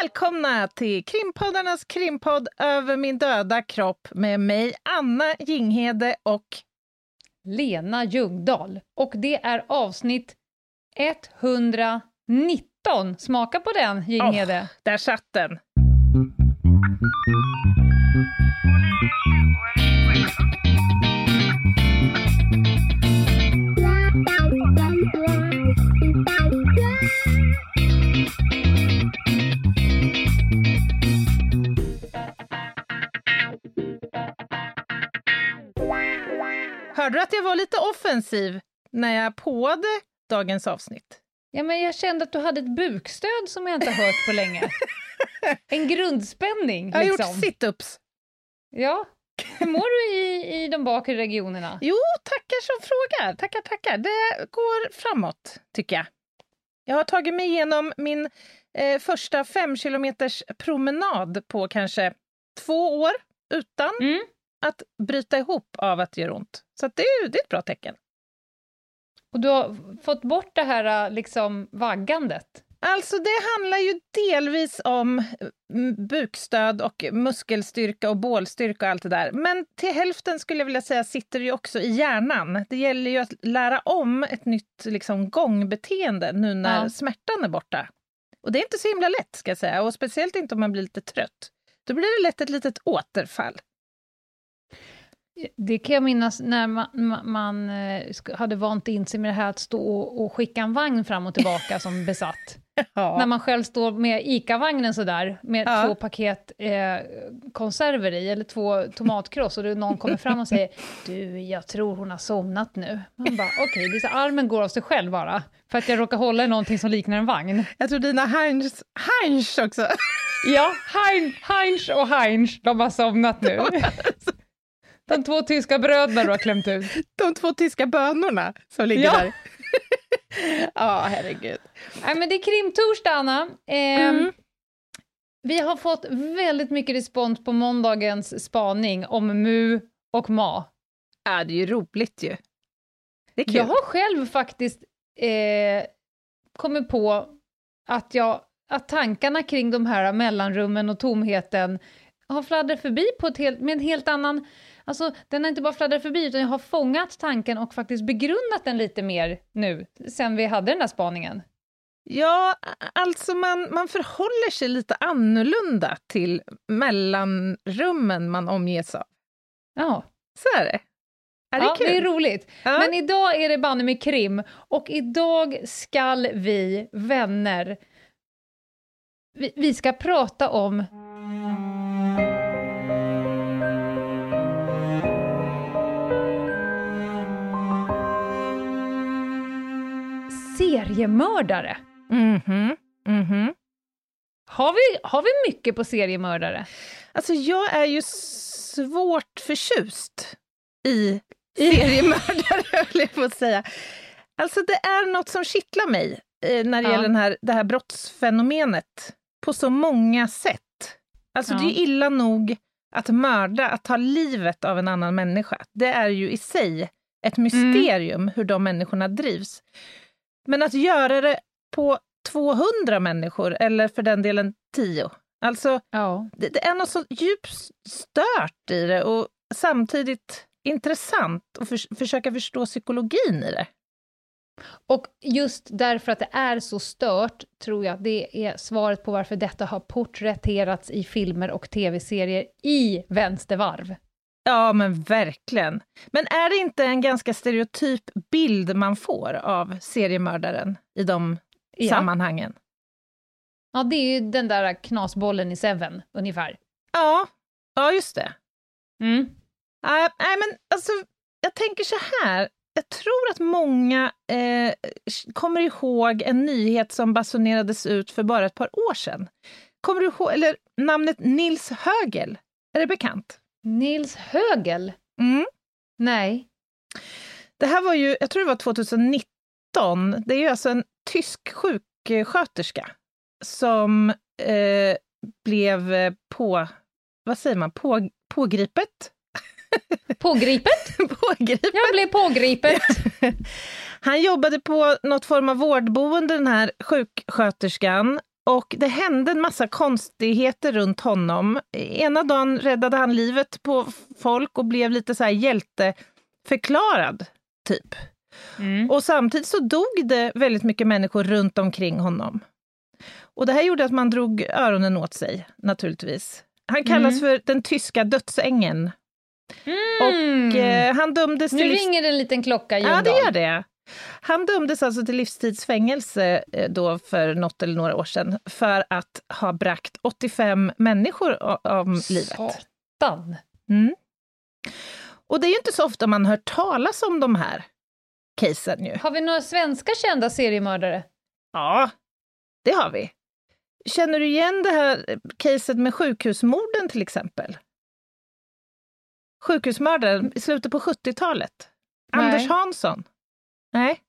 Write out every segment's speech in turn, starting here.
Välkomna till krimpoddarnas krimpodd Över min döda kropp med mig, Anna Jinghede och Lena Ljungdahl. Och det är avsnitt 119. Smaka på den, Jinghede. Oh, där satt den. Att jag var lite offensiv när jag påade dagens avsnitt? Ja, men jag kände att du hade ett bukstöd som jag inte har hört på länge. En grundspänning, Jag har liksom. gjort sit-ups. Ja. Hur mår du i, i de bakre regionerna? Jo, tackar som frågar. Tackar, tackar. Det går framåt, tycker jag. Jag har tagit mig igenom min eh, första fem kilometers promenad på kanske två år utan Mm. Att bryta ihop av att det gör ont. Så det, är, det är ett bra tecken. Och du har fått bort det här liksom vaggandet? Alltså det handlar ju delvis om mm, bukstöd och muskelstyrka och bålstyrka och allt det där. Men till hälften skulle jag vilja säga sitter ju också i hjärnan. Det gäller ju att lära om ett nytt liksom, gångbeteende nu när Ja. smärtan är borta. Och det är inte så himla lätt ska jag säga, och speciellt inte om man blir lite trött. Då blir det lätt ett litet återfall. Det kan jag minnas när man, man, eh, hade vant in sig med det här att stå och, skicka en vagn fram och tillbaka som besatt. Ja. När man själv står med ICA-vagnen sådär, med Ja. två paket eh, konserver i, eller två tomatkross, och någon kommer fram och säger du, jag tror hon har somnat nu. Man bara, okej, det är så armen går av sig själv bara, för att jag råkar hålla i någonting som liknar en vagn. Jag tror dina Heinz, Heinz också. Ja, hein, Heinz och Heinz, de har somnat nu. De två tyska bröderna du har klämt ut. De två tyska bönorna som ligger Ja. där. Ja, herregud. Nej, men det är krimtorsdag, Anna. Ehm, Mm. Vi har fått väldigt mycket respons på måndagens spaning om Mu och Ma. Ja, det är ju roligt ju. Det är kul. Jag har själv faktiskt eh, kommit på att, jag, att tankarna kring de här mellanrummen och tomheten har fladdrat förbi på ett helt, med en helt annan... Alltså, den har inte bara fladdrat förbi, utan jag har fångat tanken och faktiskt begrundat den lite mer nu, sen vi hade den där spaningen. Ja, alltså man, man förhåller sig lite annorlunda till mellanrummen man omges av. Ja, Så är det. Är det ja kul? det är roligt. Ja. Men idag är det banne med krim, och idag skall vi, vänner, vi, vi ska prata om seriemördare. Mhm, mhm. Har vi, har vi mycket på seriemördare? Alltså jag är ju svårt förtjust i seriemördare, höll jag på att säga. Alltså det är något som kittlar mig eh, när det Ja. gäller den här, det här brottsfenomenet på så många sätt. Alltså det är Ja. illa nog att mörda, att ta livet av en annan människa. Det är ju i sig ett mysterium hur de människorna drivs. Men att göra det på 200 människor, eller för den delen 10, alltså Ja. det, det är något så djupt stört i det och samtidigt intressant att för, försöka förstå psykologin i det. Och just därför att det är så stört, tror jag att det är svaret på varför detta har porträtterats i filmer och tv-serier i vänstervarv. Ja, men verkligen. Men är det inte en ganska stereotyp bild man får av seriemördaren i de Ja. sammanhangen? Ja, det är ju den där knasbollen i Seven, ungefär. Ja, ja just det. Mm. Nej, nej, men alltså, jag tänker så här. Jag tror att många eh, kommer ihåg en nyhet som basunerades ut för bara ett par år sedan. Kommer du ihåg, eller namnet Nils Högel? Är det bekant? Nils Högel? Mm. Nej. Det här var ju, jag tror det var 2019. Det är ju alltså en tysk sjuksköterska som eh, blev eh, på, vad säger man, på, pågripet? Pågripet? pågripet. Jag blev pågripet. Han jobbade på något form av vårdboende, den här sjuksköterskan. Och det hände en massa konstigheter runt honom. Ena dagen räddade han livet på folk och blev lite så här hjälteförklarad, typ. Mm. Och samtidigt så dog det väldigt mycket människor runt omkring honom. Och det här gjorde att man drog öronen åt sig, naturligtvis. Han kallas Mm. för den tyska dödsängeln. Mm. Och eh, han dömdes Nu till... livs- ringer en liten klocka, Ja, Ljungdahl. det gör det. Han dömdes alltså till livstidsfängelse eh, då för något eller några år sedan för att ha bragt 85 människor om livet. Satan! Mm. Och det är ju inte så ofta man hör talas om de här casen ju. Har vi några svenska kända seriemördare? Ja, det har vi. Känner du igen det här eh, caset med sjukhusmorden till exempel? Sjukhusmördaren i slutet på 70-talet. Nej. Anders Hansson. Nej.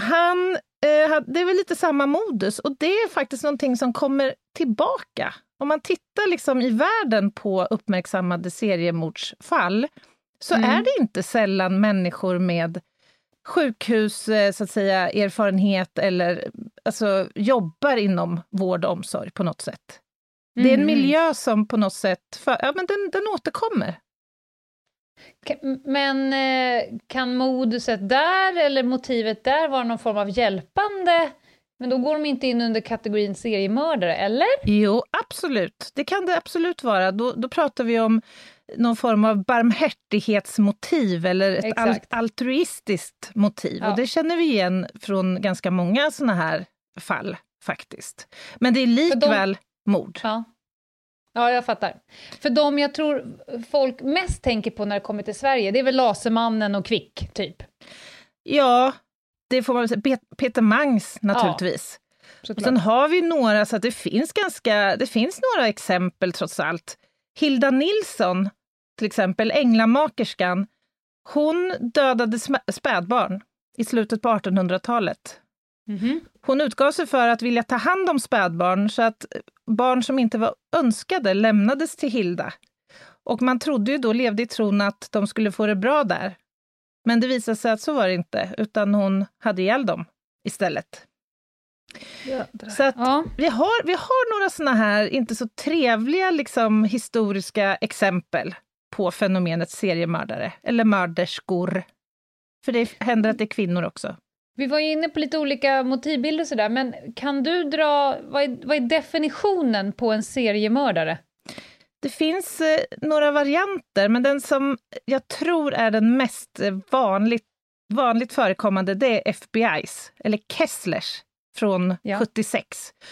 Han, eh, had- det är väl lite samma modus och det är faktiskt någonting som kommer tillbaka. Om man tittar liksom i världen på uppmärksammade seriemordsfall så Mm. är det inte sällan människor med sjukhus, eh, så att säga, erfarenhet eller alltså, jobbar inom vård och omsorg på något sätt. Det är en Mhm. miljö som på något sätt, för, ja, men den, den återkommer. Men eh, kan moduset där eller motivet där vara någon form av hjälpande? Men då går de inte in under kategorin seriemördare, eller? Jo, absolut. Det kan det absolut vara. Då, då pratar vi om någon form av barmhärtighetsmotiv eller ett al- altruistiskt motiv. Ja. Och det känner vi igen från ganska många såna här fall faktiskt. Men det är likväl mord. Ja. Ja, jag fattar. För de jag tror folk mest tänker på när det kommer till Sverige, det är väl Lasermannen och Kvick, typ. Ja, det får man säga. Pet- Peter Mangs naturligtvis. Och Såklart. sen har vi några, så att det finns ganska, det finns några exempel trots allt. Hilda Nilsson, till exempel, änglamakerskan, hon dödade spädbarn i slutet på 1800-talet. Mhm. Hon utgav sig för att vilja ta hand om spädbarn så att barn som inte var önskade lämnades till Hilda. Och man trodde ju då, levde i tron att de skulle få det bra där. Men det visade sig att så var det inte, utan hon hade ihjäl dem istället. Så att Ja. vi, har, vi har några såna här inte så trevliga liksom, historiska exempel på fenomenet seriemördare, eller mörderskor. För det händer att det är kvinnor också. Vi var ju inne på lite olika motivbilder och sådär, men kan du dra, vad är, vad är definitionen på en seriemördare? Det finns eh, några varianter, men den som jag tror är den mest eh, vanligt, vanligt förekommande, det är FBI's, eller Kesslers, från Ja. 76.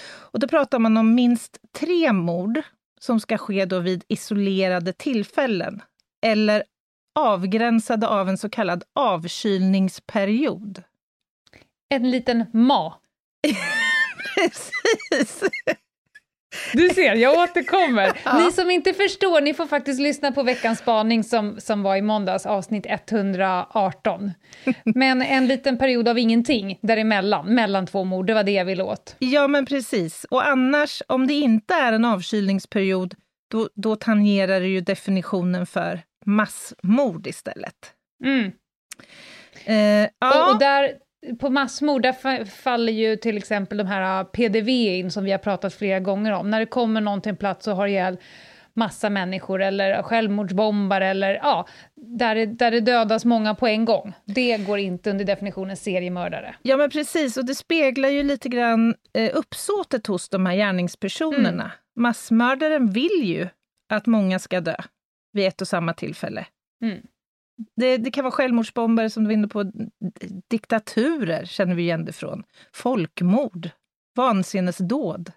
Och då pratar man om minst tre mord som ska ske då vid isolerade tillfällen, eller avgränsade av en så kallad avkylningsperiod. En liten ma. Precis! Du ser, jag återkommer. Ja. Ni som inte förstår, ni får faktiskt lyssna på veckans spaning som, som var i måndags, avsnitt 118. Men en liten period av ingenting däremellan, mellan två mord, det var det jag ville åt. Ja, men precis. Och annars, om det inte är en avkylningsperiod, då, då tangerar det ju definitionen för massmord istället. Mm. Eh, ja, Och, och där, på massmord, där fa- faller ju till exempel de här PDV in som vi har pratat flera gånger om. När det kommer någon till en plats och har ihjäl massa människor eller självmordsbombare eller ja, där det, där det dödas många på en gång. Det går inte under definitionen seriemördare. ja, men precis. Och det speglar ju lite grann eh, uppsåtet hos de här gärningspersonerna. Massmördaren vill ju att många ska dö vid ett och samma tillfälle. Mm. Det, det kan vara självmordsbombare som du var inne på, diktaturer känner vi igen det från. Folkmord, vansinnesdåd.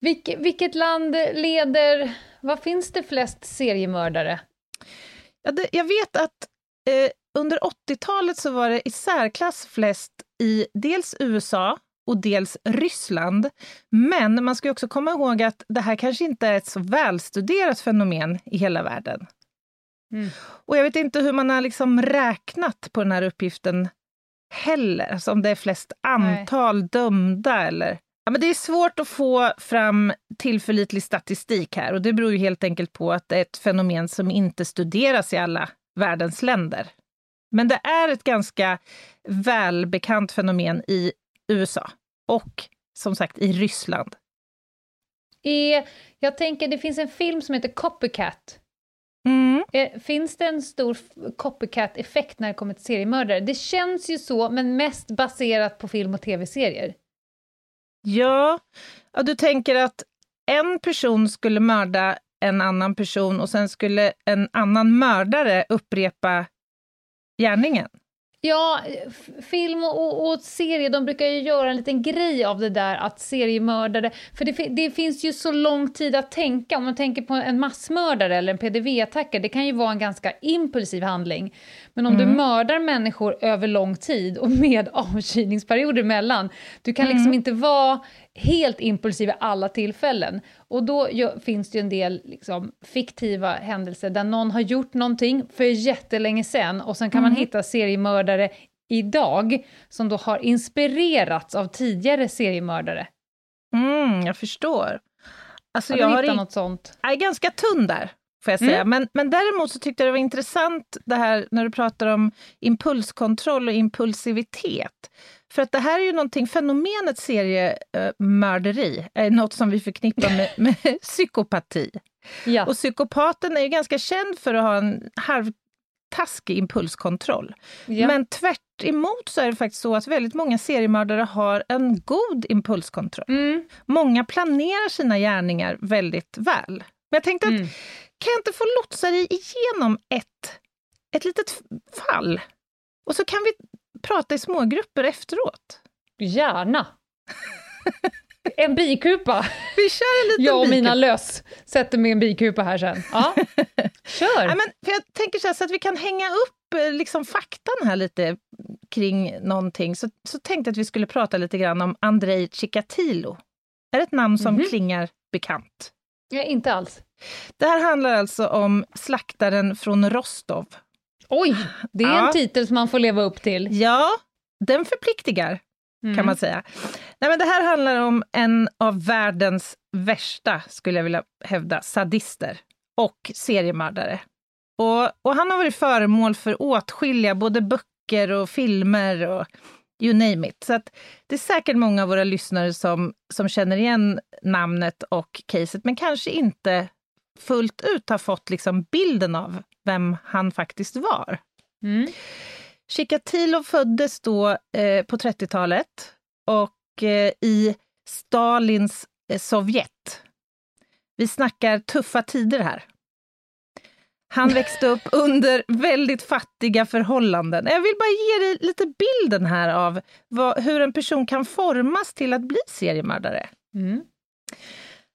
Vilk, vilket land leder... Vad finns det flest seriemördare? Ja, det, jag vet att eh, under 80-talet så var det i särklass flest i dels USA och dels Ryssland. Men man ska också komma ihåg att det här kanske inte är ett så välstuderat fenomen i hela världen. Mm. Och jag vet inte hur man har liksom räknat på den här uppgiften heller. Alltså om det är flest antal Nej. dömda eller... Ja, men det är svårt att få fram tillförlitlig statistik här och det beror ju helt enkelt på att det är ett fenomen som inte studeras i alla världens länder. Men det är ett ganska välbekant fenomen i USA och som sagt i Ryssland. Är, jag tänker, det finns en film som heter Copycat. Mm. Är, finns det en stor copycat-effekt när det kommer till seriemördare? Det känns ju så, men mest baserat på film och tv-serier. Ja, ja, du tänker att en person skulle mörda en annan person och sen skulle en annan mördare upprepa gärningen? Ja, film och, och serie, de brukar ju göra en liten grej av det där att seriemördare, för det, det finns ju så lång tid att tänka, om man tänker på en massmördare eller en PDV-attacker, det kan ju vara en ganska impulsiv handling. Men om mm. du mördar människor över lång tid och med avkylningsperioder emellan, du kan liksom mm. inte vara helt impulsiv i alla tillfällen. Och då finns det ju en del liksom, fiktiva händelser där någon har gjort någonting för jättelänge sedan och sen kan mm. man hitta seriemördare idag som då har inspirerats av tidigare seriemördare. Mm, jag förstår. Alltså, har du jag hittat har något sånt? Jag är ganska tunn där, får jag säga. Mm. Men, men däremot så tyckte jag det var intressant det här när du pratar om impulskontroll och impulsivitet. För att det här är ju någonting, fenomenet seriemörderi är något som vi förknippar med, med psykopati. Ja. Och psykopaten är ju ganska känd för att ha en halvtaskig impulskontroll. Ja. Men tvärt emot så är det faktiskt så att väldigt många seriemördare har en god impulskontroll. Mm. Många planerar sina gärningar väldigt väl. Men jag tänkte att mm. Kan jag inte få lotsa dig igenom ett, ett litet fall? Och så kan vi prata i smågrupper efteråt? Gärna! En bikupa! Vi kör en liten Jag och mina löss sätter mig en bikupa här sen. Ja. Kör! Ja, men för jag tänker så, här, så att vi kan hänga upp eh, liksom, faktan här lite kring någonting, så, så tänkte jag att vi skulle prata lite grann om Andrei Chikatilo. Är det ett namn som mm -hmm. klingar bekant? Ja, inte alls. Det här handlar alltså om slaktaren från Rostov Oj, det är ja. en titel som man får leva upp till. Ja, den förpliktigar, mm. kan man säga. Nej, men det här handlar om en av världens värsta, skulle jag vilja hävda, sadister och seriemördare. Och, och han har varit föremål för åtskilliga, både böcker och filmer och you name it. Så att det är säkert många av våra lyssnare som, som känner igen namnet och caset, men kanske inte fullt ut har fått liksom bilden av vem han faktiskt var. Mm. Chikatilo föddes då eh, på 30-talet och eh, i Stalins eh, Sovjet. Vi snackar tuffa tider här. Han växte upp under väldigt fattiga förhållanden. Jag vill bara ge dig lite bilden här av vad, hur en person kan formas till att bli seriemördare. Mm.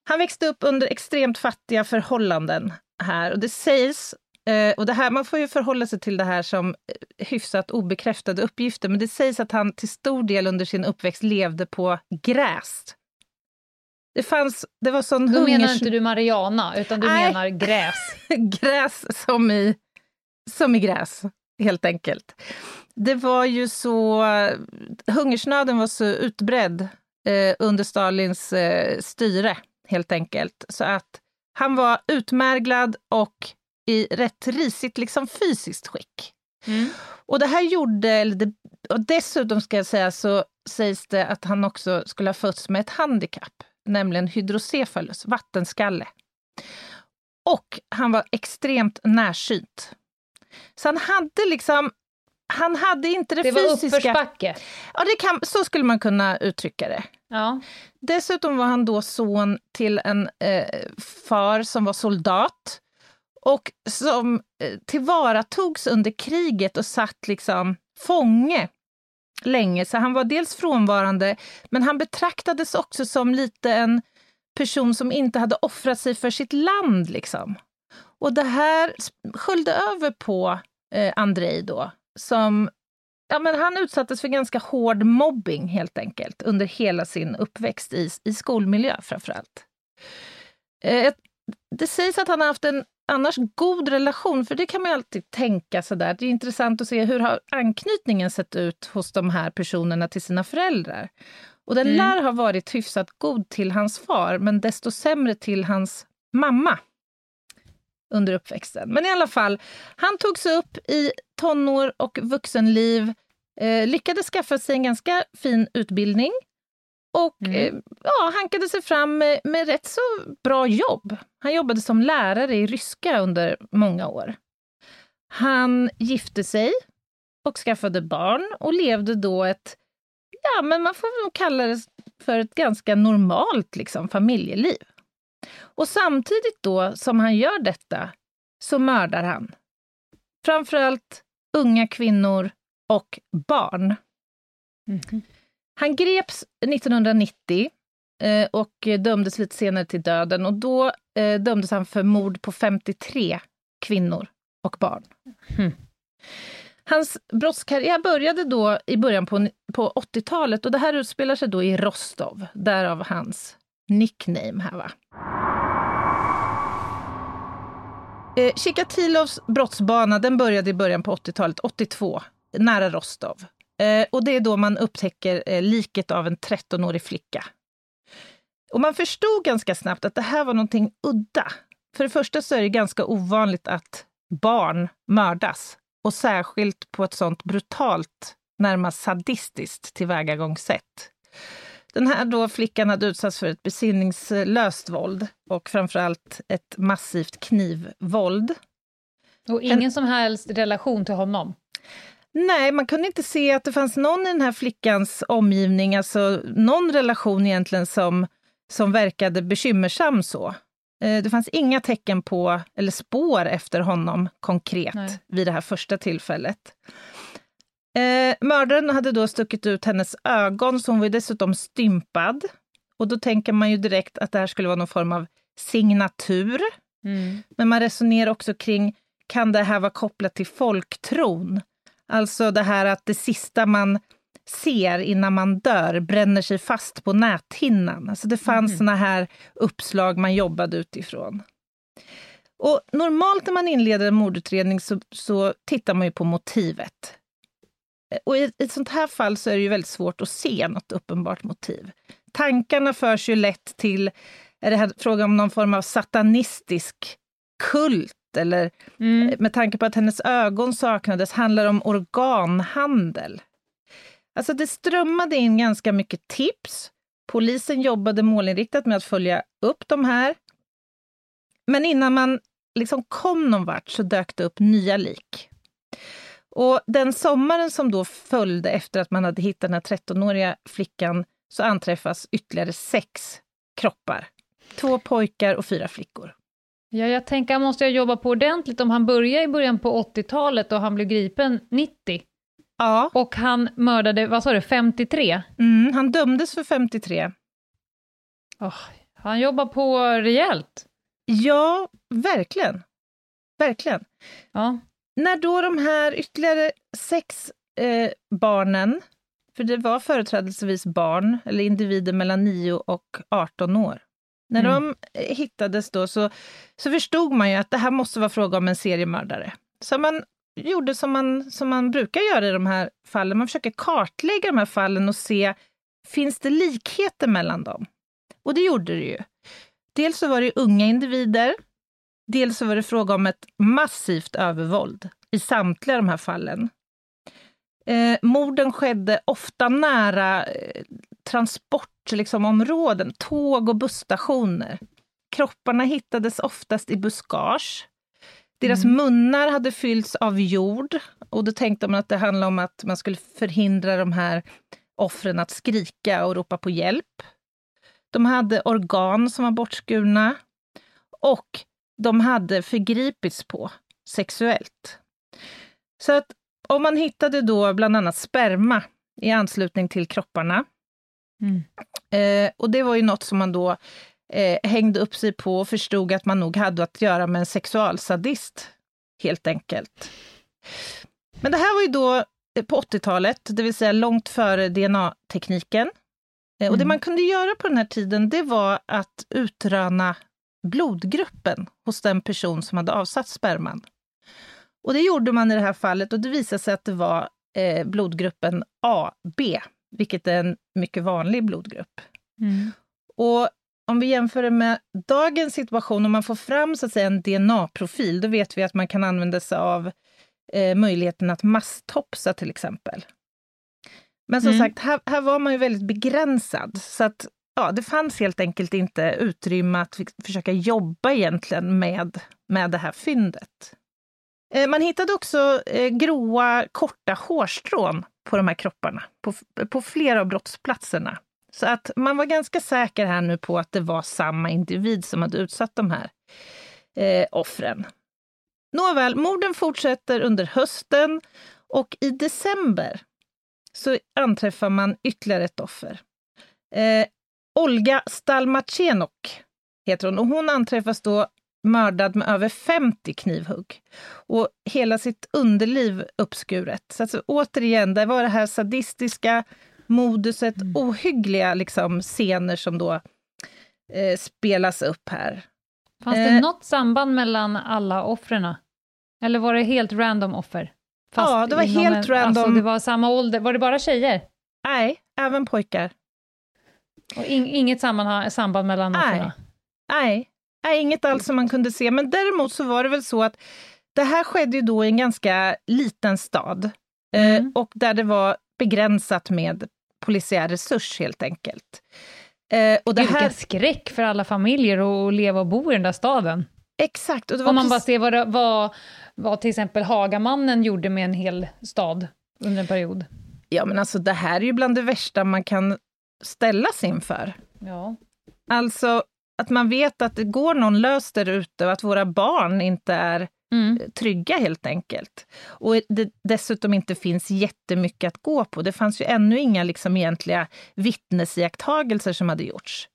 Han växte upp under extremt fattiga förhållanden här och det sägs Eh, och det här, man får ju förhålla sig till det här som eh, hyfsat obekräftade uppgifter, men det sägs att han till stor del under sin uppväxt levde på gräs. Det fanns, det var sån Då hungers... menar inte du Mariana, utan du Nej. menar gräs? gräs som i, som i gräs, helt enkelt. Det var ju så... Hungersnöden var så utbredd eh, under Stalins eh, styre, helt enkelt. Så att han var utmärglad och i rätt risigt liksom fysiskt skick. Mm. Och det här gjorde, och dessutom ska jag säga så sägs det att han också skulle ha fötts med ett handikapp, nämligen hydrocephalus, vattenskalle. Och han var extremt närsynt. Så han hade liksom han hade inte det, det fysiska... Det var uppförsbacke? Ja, det kan, så skulle man kunna uttrycka det. Ja. Dessutom var han då son till en eh, far som var soldat och som eh, tillvaratogs under kriget och satt liksom fånge länge. Så han var dels frånvarande, men han betraktades också som lite en person som inte hade offrat sig för sitt land. Liksom. Och det här sköljde över på eh, Andrei då, som ja, men han utsattes för ganska hård mobbing helt enkelt under hela sin uppväxt i, i skolmiljö framför allt. Eh, det sägs att han har haft en annars god relation? För det kan man alltid tänka sådär. Det är intressant att se hur har anknytningen sett ut hos de här personerna till sina föräldrar. Och den Mm. lär ha varit hyfsat god till hans far, men desto sämre till hans mamma under uppväxten. Men i alla fall, han tog sig upp i tonår och vuxenliv, eh, lyckades skaffa sig en ganska fin utbildning och Mm. eh, ja, hankade sig fram med, med rätt så bra jobb. Han jobbade som lärare i ryska under många år. Han gifte sig och skaffade barn och levde då ett, ja men man får nog kalla det för ett ganska normalt liksom, familjeliv. Och samtidigt då som han gör detta så mördar han framförallt unga kvinnor och barn. Mhm. Han greps 1990 eh, och dömdes lite senare till döden och då eh, dömdes han för mord på 53 kvinnor och barn. Hmm. Hans brottskarriär började då i början på, på 80-talet och det här utspelar sig då i Rostov, därav hans nickname här va. Eh, Chikatilovs brottsbana den började i början på 80-talet, 82, nära Rostov. Eh, och det är då man upptäcker eh, liket av en 13-årig flicka. Och man förstod ganska snabbt att det här var någonting udda. För det första så är det ganska ovanligt att barn mördas. Och särskilt på ett sånt brutalt, närmast sadistiskt tillvägagångssätt. Den här då flickan hade utsatts för ett besinningslöst våld och framförallt ett massivt knivvåld. Och ingen som helst relation till honom. Nej, man kunde inte se att det fanns någon i den här flickans omgivning, alltså någon relation egentligen som, som verkade bekymmersam så. Eh, Det fanns inga tecken på, eller spår efter honom konkret Nej. vid det här första tillfället. Eh, mördaren hade då stuckit ut hennes ögon, så hon var dessutom stympad. Och då tänker man ju direkt att det här skulle vara någon form av signatur. Mm. Men man resonerar också kring, kan det här vara kopplat till folktron? Alltså det här att det sista man ser innan man dör bränner sig fast på näthinnan. Alltså det fanns Mhm. såna här uppslag man jobbade utifrån. Och normalt när man inleder en mordutredning så, så tittar man ju på motivet. Och i ett sånt här fall så är det ju väldigt svårt att se något uppenbart motiv. Tankarna förs ju lätt till, är det här fråga om någon form av satanistisk kult eller Mm. med tanke på att hennes ögon saknades, handlar det om organhandel. Alltså det strömmade in ganska mycket tips. Polisen jobbade målinriktat med att följa upp de här. Men innan man liksom kom någon vart så dök det upp nya lik. Och den sommaren som då följde efter att man hade hittat den här 13-åriga flickan så anträffas ytterligare sex kroppar. Två pojkar och fyra flickor. Ja, jag tänker han måste jobba på ordentligt om han börjar i början på 80-talet och han blev gripen 90. Ja, Och han mördade, vad sa du, 53? mm, han dömdes för 53. Åh, han jobbar på rejält. Ja, verkligen. Verkligen. Ja. När då de här ytterligare sex eh, barnen, för det var företrädesvis barn, eller individer mellan 9 och 18 år. När Mm. de eh, hittades då så, så förstod man ju att det här måste vara fråga om en seriemördare. Så man gjorde som man, som man brukar göra i de här fallen. Man försöker kartlägga de här fallen och se, finns det likheter mellan dem? Och det gjorde det ju. Dels så var det unga individer, dels så var det fråga om ett massivt övervåld i samtliga de här fallen. Eh, morden skedde ofta nära eh, transportområden, liksom, områden, tåg och busstationer. Kropparna hittades oftast i buskage. Deras munnar hade fyllts av jord och då tänkte man att det handlade om att man skulle förhindra de här offren att skrika och ropa på hjälp. De hade organ som var bortskurna och de hade förgripits på sexuellt. Så att om man hittade då bland annat sperma i anslutning till kropparna, Mm. eh, och det var ju något som man då eh, hängde upp sig på och förstod att man nog hade att göra med en sexualsadist, helt enkelt. Men det här var ju då eh, på 80-talet, det vill säga långt före DNA-tekniken. Eh, Och det Mm. man kunde göra på den här tiden, det var att utröna blodgruppen hos den person som hade avsatt sperman. Och det gjorde man i det här fallet och det visade sig att det var eh, blodgruppen AB, vilket är en mycket vanlig blodgrupp. Mm. Och om vi jämför det med dagens situation, om man får fram så att säga, en DNA-profil, då vet vi att man kan använda sig av eh, möjligheten att masstopsa till exempel. Men som Mm. sagt, här, här var man ju väldigt begränsad. Så att ja, det fanns helt enkelt inte utrymme att försöka jobba egentligen med, med det här fyndet. Eh, man hittade också eh, gråa, korta hårstrån på de här kropparna, på, på flera av brottsplatserna. Så att man var ganska säker här nu på att det var samma individ som hade utsatt de här eh, offren. Nåväl, morden fortsätter under hösten och i december så anträffar man ytterligare ett offer. Eh, Olga Stalmachenok heter hon och hon anträffas då mördad med över 50 knivhugg och hela sitt underliv uppskuret. Så alltså, återigen, det var det här sadistiska moduset, ohyggliga liksom, scener som då eh, spelas upp här. Fanns det Eh. något samband mellan alla offren? Eller var det helt random offer? Ja, det var helt Alltså random. det var samma ålder. Var det bara tjejer? Nej, även pojkar. Och in, inget sammanhang, samband mellan Nej. offren? Nej, nej, inget alls som man kunde se. Men däremot så var det väl så att det här skedde ju då i en ganska liten stad eh, Mm. och där det var begränsat med polisiär resurs helt enkelt. Eh, och det Vilken här, skräck för alla familjer att leva och bo i den där staden. exakt. Om man bara ser vad, det- vad, vad till exempel Hagamannen gjorde med en hel stad under en period. Ja, men alltså det här är ju bland det värsta man kan ställas inför. Ja. Alltså att man vet att det går någon lös där ute och att våra barn inte är Mm. trygga helt enkelt. Och det dessutom inte finns jättemycket att gå på. Det fanns ju ännu inga liksom egentliga vittnesiakttagelser som hade gjorts.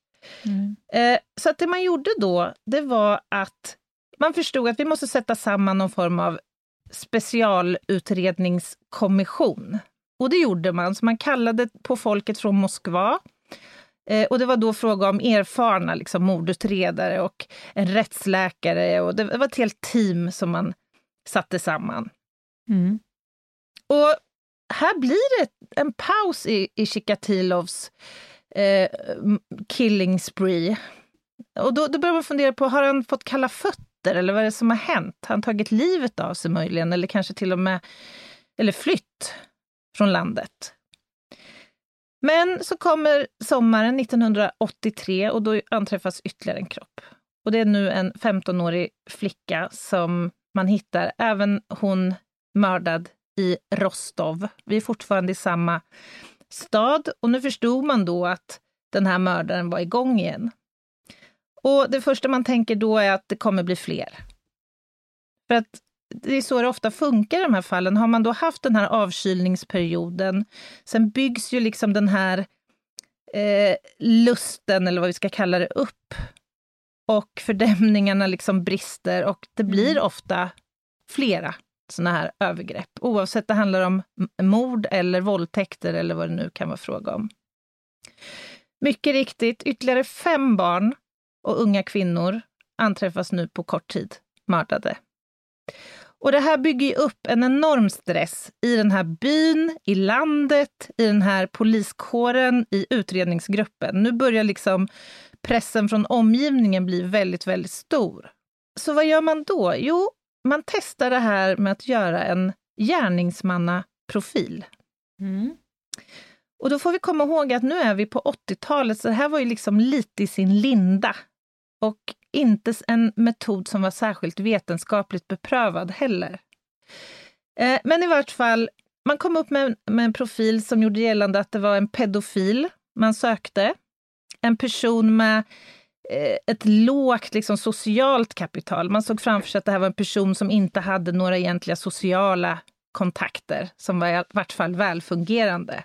Mm. Eh, så att det man gjorde då, det var att man förstod att vi måste sätta samman någon form av specialutredningskommission. Och det gjorde man, så man kallade på folket från Moskva. Eh, och det var då fråga om erfarna liksom, mordutredare och en rättsläkare. Och det var ett helt team som man satte samman. Mm. Och här blir det en paus i, i Chikatilovs eh, killing spree. Och då, då börjar man fundera på, har han fått kalla fötter eller vad är det som har hänt? Har han tagit livet av sig möjligen eller kanske till och med eller flytt från landet? Men så kommer sommaren 1983 och då anträffas ytterligare en kropp. Och det är nu en 15-årig flicka som man hittar, även hon mördad i Rostov. Vi är fortfarande i samma stad och nu förstod man då att den här mördaren var igång igen. Och det första man tänker då är att det kommer bli fler. För att det är så det ofta funkar i de här fallen. Har man då haft den här avkylningsperioden, sen byggs ju liksom den här eh, lusten, eller vad vi ska kalla det, upp. Och fördämningarna liksom brister och det blir ofta flera såna här övergrepp, oavsett det handlar om mord eller våldtäkter eller vad det nu kan vara fråga om. Mycket riktigt, ytterligare fem barn och unga kvinnor anträffas nu på kort tid mördade. Och det här bygger ju upp en enorm stress i den här byn, i landet, i den här poliskåren, i utredningsgruppen. Nu börjar liksom pressen från omgivningen bli väldigt, väldigt stor. Så vad gör man då? Jo, man testar det här med att göra en gärningsmannaprofil. Mm. Och då får vi komma ihåg att nu är vi på 80-talet, så det här var ju liksom lite i sin linda. Och inte en metod som var särskilt vetenskapligt beprövad heller. Eh, men i vart fall, man kom upp med, med en profil som gjorde gällande att det var en pedofil man sökte. En person med eh, ett lågt liksom, socialt kapital. Man såg framför sig att det här var en person som inte hade några egentliga sociala kontakter, som var i vart fall välfungerande.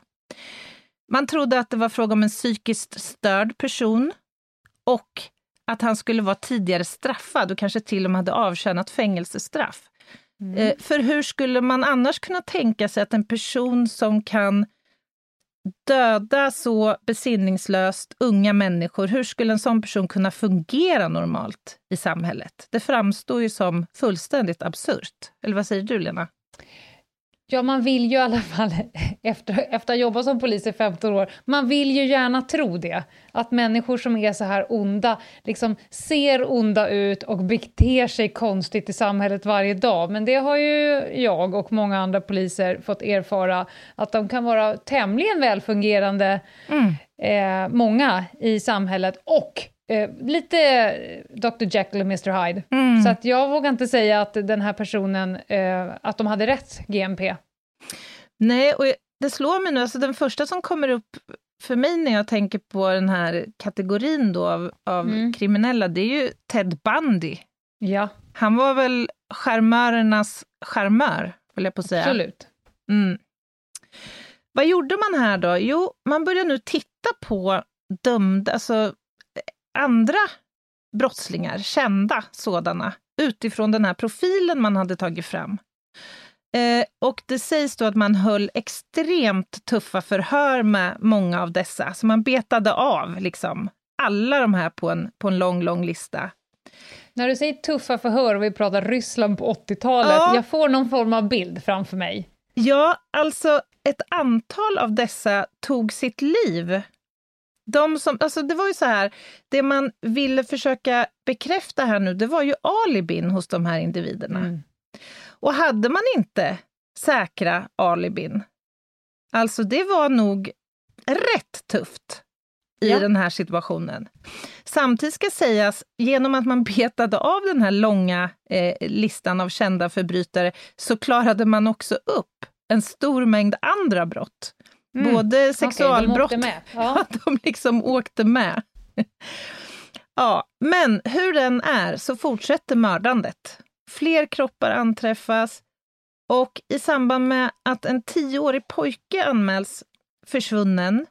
Man trodde att det var fråga om en psykiskt störd person och att han skulle vara tidigare straffad och kanske till och med hade avtjänat fängelsestraff. Eh, för hur skulle man annars kunna tänka sig att en person som kan döda så besinningslöst unga människor, hur skulle en sån person kunna fungera normalt i samhället? Det framstår ju som fullständigt absurt. Eller vad säger du, Lena? Ja, man vill ju i alla fall, efter, efter att ha jobbat som polis i 15 år, man vill ju gärna tro det. Att människor som är så här onda, liksom ser onda ut och beter sig konstigt i samhället varje dag. Men det har ju jag och många andra poliser fått erfara, att de kan vara tämligen välfungerande, mm. eh, många i samhället, och Eh, lite Dr Jekyll och Mr Hyde. Mm. Så att jag vågar inte säga att den här personen, eh, att de hade rätt GMP. Nej, och det slår mig nu, alltså den första som kommer upp för mig när jag tänker på den här kategorin då av, av mm. kriminella, det är ju Ted Bundy. Ja. Han var väl charmörernas charmör, vill jag på säga. Absolut. Mm. Vad gjorde man här då? Jo, man börjar nu titta på dömda, alltså andra brottslingar, kända sådana, utifrån den här profilen man hade tagit fram. Eh, och det sägs då att man höll extremt tuffa förhör med många av dessa, så man betade av liksom alla de här på en, på en lång, lång lista. När du säger tuffa förhör och vi pratar Ryssland på 80-talet, ja. jag får någon form av bild framför mig. Ja, alltså ett antal av dessa tog sitt liv de som, alltså det var ju så här, det man ville försöka bekräfta här nu, det var ju alibin hos de här individerna. Mm. Och hade man inte säkra alibin, alltså det var nog rätt tufft i ja. den här situationen. Samtidigt ska sägas, genom att man betade av den här långa eh, listan av kända förbrytare så klarade man också upp en stor mängd andra brott. Mm. Både sexualbrott... Okay, de åkte med. Ja. de liksom åkte med. ja, men hur den är så fortsätter mördandet. Fler kroppar anträffas och i samband med att en tioårig pojke anmäls försvunnen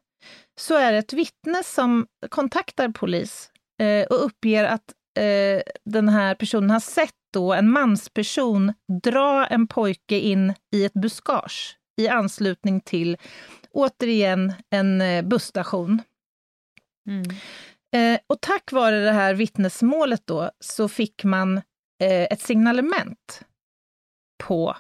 så är det ett vittne som kontaktar polis eh, och uppger att eh, den här personen har sett då en mansperson dra en pojke in i ett buskage i anslutning till återigen en eh, busstation. Mm. Eh, och tack vare det här vittnesmålet då så fick man eh, ett signalement på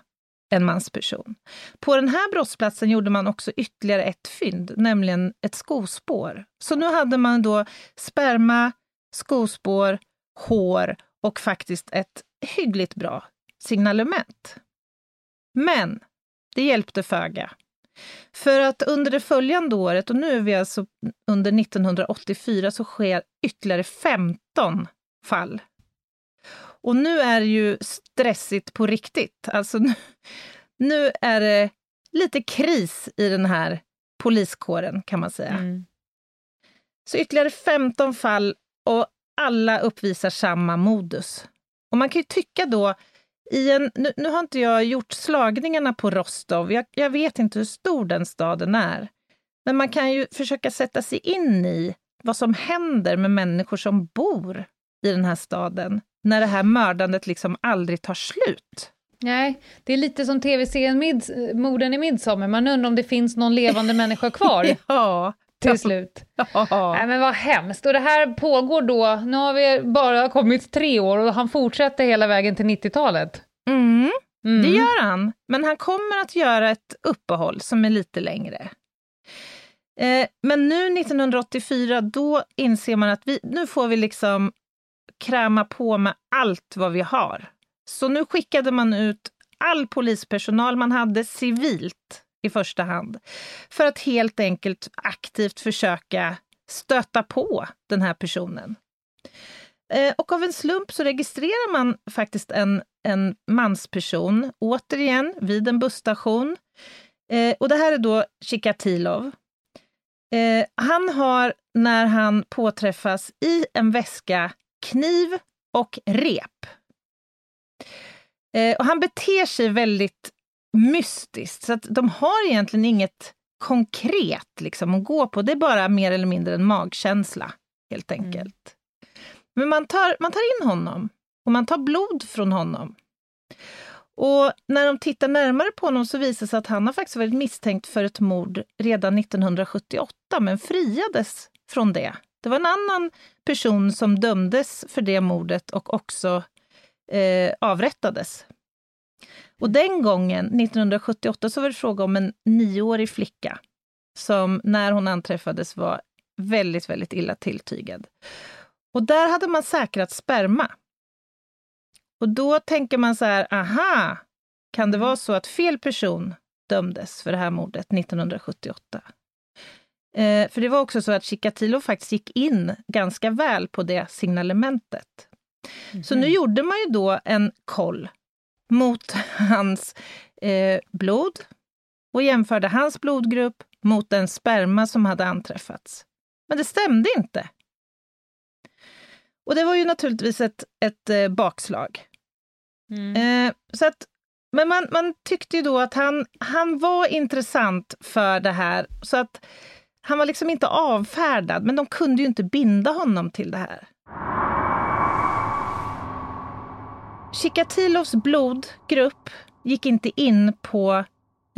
en mansperson. På den här brottsplatsen gjorde man också ytterligare ett fynd, nämligen ett skospår. Så nu hade man då sperma, skospår, hår och faktiskt ett hyggligt bra signalement. Men det hjälpte föga. För att under det följande året, och nu är vi alltså under 1984, så sker ytterligare 15 fall. Och nu är det ju stressigt på riktigt. Alltså nu, nu är det lite kris i den här poliskåren, kan man säga. Mm. Så ytterligare 15 fall och alla uppvisar samma modus. Och man kan ju tycka då i en, nu, nu, har inte jag gjort slagningarna på Rostov, jag, jag, vet inte hur stor den staden är. Men man kan ju försöka sätta sig in i vad som händer med människor som bor i den här staden när det här mördandet liksom aldrig tar slut. Nej, det är lite som tv-serien Morden i Midsommar. Man undrar om det finns någon levande människa kvar. ja, till slut. Nej, men vad hemskt. Och det här pågår då, nu har vi bara kommit tre år och han fortsätter hela vägen till 90-talet. Mm, mm. det gör han. Men han kommer att göra ett uppehåll som är lite längre. Eh, men nu 1984, då inser man att vi, nu får vi liksom kräma på med allt vad vi har. Så nu skickade man ut all polispersonal man hade civilt i första hand. För att helt enkelt aktivt försöka stöta på den här personen. Eh, och av en slump så registrerar man faktiskt en, en mansperson, återigen vid en busstation. Eh, och det här är då Chikatilov. Eh, han har, när han påträffas, i en väska kniv och rep. Eh, och han beter sig väldigt mystiskt. Så att de har egentligen inget konkret liksom, att gå på. Det är bara mer eller mindre en magkänsla, helt mm. enkelt. Mm. Men man tar, man tar in honom och man tar blod från honom. Och när de tittar närmare på honom så visar det sig att han har faktiskt varit misstänkt för ett mord redan 1978, men friades från det. Det var en annan person som dömdes för det mordet och också eh, avrättades. Och den gången, 1978, så var det fråga om en nioårig flicka som när hon anträffades var väldigt, väldigt illa tilltygad. Och där hade man säkrat sperma. Och då tänker man så här, aha, kan det vara så att fel person dömdes för det här mordet 1978? Eh, för det var också så att Chikatilo faktiskt gick in ganska väl på det signalementet. Mm. Så nu gjorde man ju då en koll mot hans eh, blod och jämförde hans blodgrupp mot den sperma som hade anträffats. Men det stämde inte. Och det var ju naturligtvis ett, ett eh, bakslag. Mm. Eh, så att, men man, man tyckte ju då att han, han var intressant för det här, så att han var liksom inte avfärdad, men de kunde ju inte binda honom till det här. Chikatilos blodgrupp gick inte in på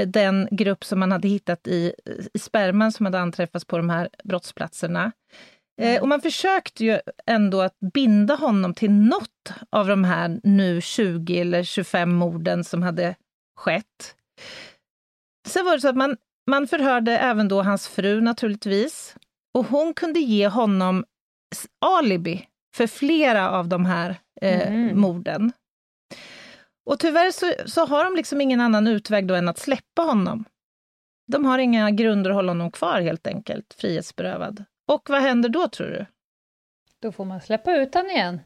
den grupp som man hade hittat i, i sperman som hade anträffats på de här brottsplatserna. Eh, och man försökte ju ändå att binda honom till något av de här nu 20 eller 25 morden som hade skett. Sen var det så att man, man förhörde även då hans fru naturligtvis. Och hon kunde ge honom alibi för flera av de här eh, mm. morden. Och tyvärr så, så har de liksom ingen annan utväg då än att släppa honom. De har inga grunder att hålla honom kvar helt enkelt, frihetsberövad. Och vad händer då tror du? Då får man släppa ut honom igen.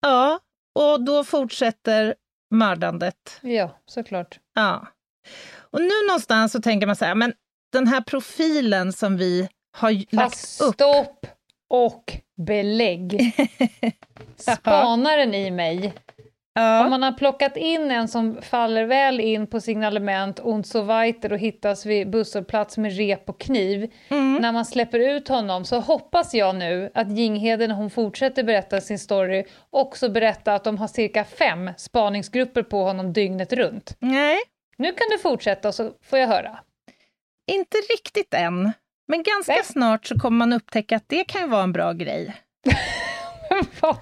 Ja, och då fortsätter mördandet. Ja, såklart. Ja. Och nu någonstans så tänker man så här, men den här profilen som vi har Fast lagt upp... stopp och belägg. Spanaren i mig Ja. Om man har plockat in en som faller väl in på signalement und so weiter och hittas vid busshållplats med rep och kniv. Mm. När man släpper ut honom så hoppas jag nu att Ginghede när hon fortsätter berätta sin story också berättar att de har cirka fem spaningsgrupper på honom dygnet runt. Nej. Nu kan du fortsätta så får jag höra. Inte riktigt än. Men ganska Nej. snart så kommer man upptäcka att det kan ju vara en bra grej.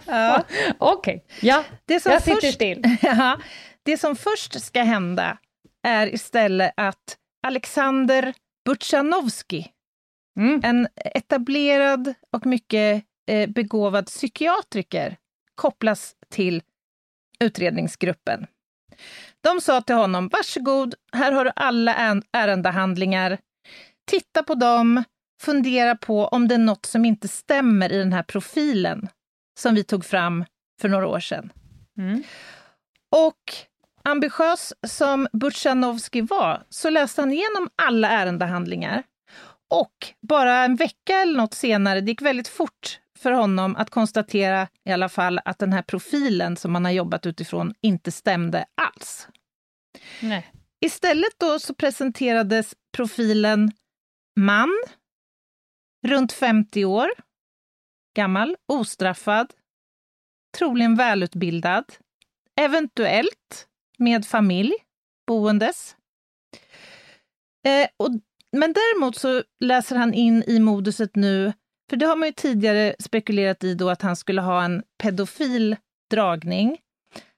ja. Okej, okay. ja, det som jag sitter först, still. Ja, det som först ska hända är istället att Alexander Butchanovsky, mm. en etablerad och mycket eh, begåvad psykiatriker, kopplas till utredningsgruppen. De sa till honom, varsågod, här har du alla ärendehandlingar. Titta på dem, fundera på om det är något som inte stämmer i den här profilen som vi tog fram för några år sedan. Mm. Och ambitiös som Butchanovsky var, så läste han igenom alla ärendehandlingar. Och bara en vecka eller något senare, det gick väldigt fort för honom att konstatera i alla fall att den här profilen som man har jobbat utifrån inte stämde alls. Nej. Istället då så presenterades profilen man, runt 50 år, gammal, ostraffad, troligen välutbildad, eventuellt med familj boendes. Eh, och, men däremot så läser han in i moduset nu, för det har man ju tidigare spekulerat i då att han skulle ha en pedofil dragning.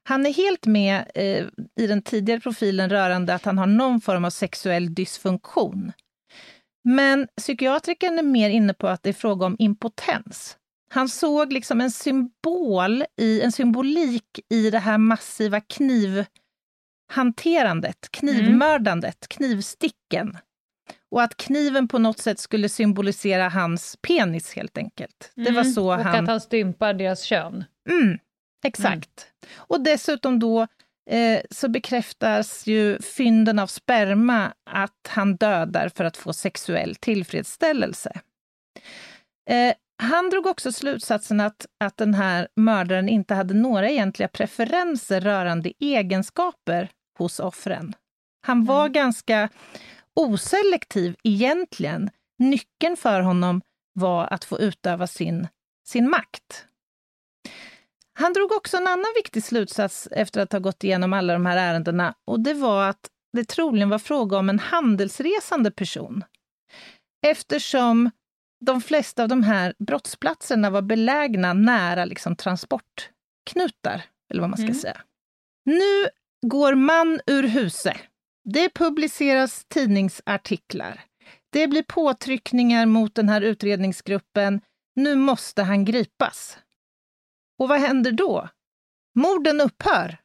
Han är helt med eh, i den tidigare profilen rörande att han har någon form av sexuell dysfunktion. Men psykiatrikern är mer inne på att det är fråga om impotens. Han såg liksom en symbol, i, en symbolik i det här massiva knivhanterandet, knivmördandet, mm. knivsticken. Och att kniven på något sätt skulle symbolisera hans penis helt enkelt. Det var mm. så och han... att han stympar deras kön. Mm, exakt. Mm. Och dessutom då eh, så bekräftas ju fynden av sperma att han dödar för att få sexuell tillfredsställelse. Eh, han drog också slutsatsen att, att den här mördaren inte hade några egentliga preferenser rörande egenskaper hos offren. Han var mm. ganska oselektiv egentligen. Nyckeln för honom var att få utöva sin, sin makt. Han drog också en annan viktig slutsats efter att ha gått igenom alla de här ärendena och det var att det troligen var fråga om en handelsresande person. Eftersom de flesta av de här brottsplatserna var belägna nära liksom, transportknutar, eller vad man ska mm. säga. Nu går man ur huse. Det publiceras tidningsartiklar. Det blir påtryckningar mot den här utredningsgruppen. Nu måste han gripas. Och vad händer då? Morden upphör.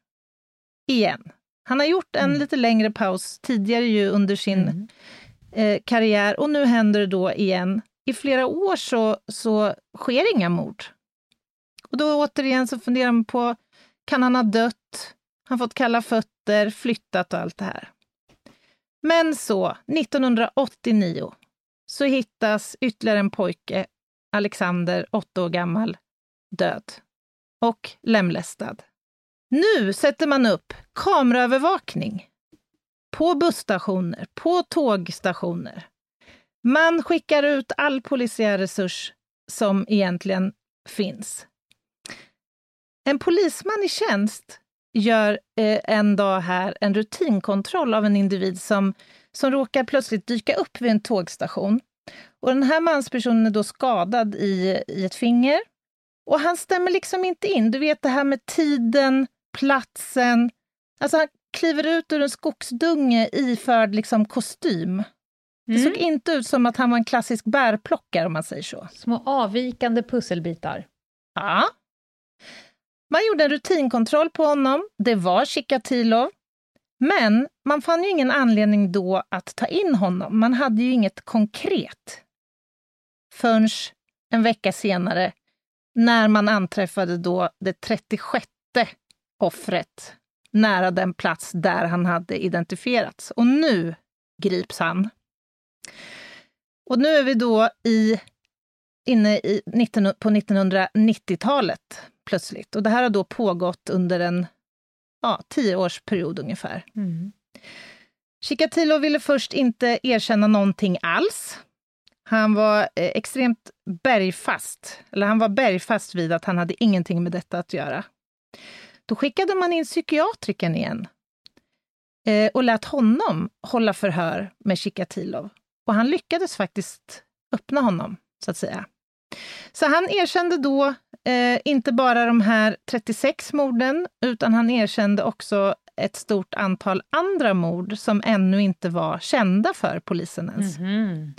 Igen. Han har gjort en mm. lite längre paus tidigare ju under sin mm. eh, karriär och nu händer det då igen. I flera år så, så sker inga mord. Och då återigen så funderar man på, kan han ha dött? Han fått kalla fötter, flyttat och allt det här. Men så, 1989, så hittas ytterligare en pojke, Alexander, åtta år gammal, död och lemlästad. Nu sätter man upp kameraövervakning på busstationer, på tågstationer. Man skickar ut all polisiär resurs som egentligen finns. En polisman i tjänst gör eh, en dag här en rutinkontroll av en individ som, som råkar plötsligt dyka upp vid en tågstation. Och den här manspersonen är då skadad i, i ett finger. Och han stämmer liksom inte in. Du vet det här med tiden, platsen. Alltså han kliver ut ur en skogsdunge iförd liksom kostym. Mm. Det såg inte ut som att han var en klassisk bärplockare om man säger så. Små avvikande pusselbitar. Ja. Man gjorde en rutinkontroll på honom. Det var Chikatilo. Men man fann ju ingen anledning då att ta in honom. Man hade ju inget konkret. Förrän en vecka senare när man anträffade då det 36 offret nära den plats där han hade identifierats. Och nu grips han. Och nu är vi då i, inne i 19, på 1990-talet plötsligt. Och det här har då pågått under en ja, tioårsperiod ungefär. Mm. Chikatilo ville först inte erkänna någonting alls. Han var eh, extremt bergfast, eller han var bergfast vid att han hade ingenting med detta att göra. Då skickade man in psykiatriken igen eh, och lät honom hålla förhör med Chikatilov. Och han lyckades faktiskt öppna honom, så att säga. Så han erkände då eh, inte bara de här 36 morden, utan han erkände också ett stort antal andra mord som ännu inte var kända för polisen ens. Mm.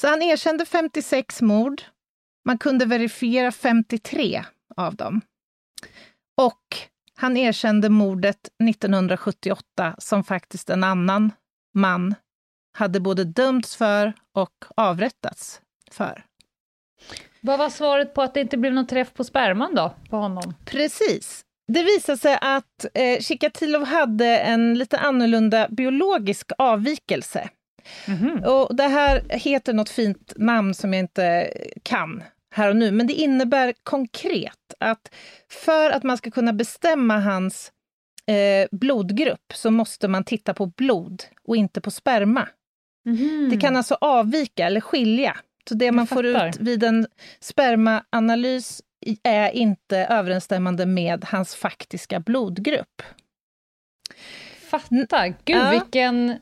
Så han erkände 56 mord. Man kunde verifiera 53 av dem. Och han erkände mordet 1978 som faktiskt en annan man hade både dömts för och avrättats för. Vad var svaret på att det inte blev någon träff på sperman då, på honom? Precis. Det visade sig att eh, Chikatilov hade en lite annorlunda biologisk avvikelse. Mm -hmm. Och det här heter något fint namn som jag inte kan här och nu, men det innebär konkret att för att man ska kunna bestämma hans eh, blodgrupp så måste man titta på blod och inte på sperma. Mm. Det kan alltså avvika eller skilja. Så det man får ut vid en spermaanalys är inte överensstämmande med hans faktiska blodgrupp. Fattar! Gud, ja. vilken,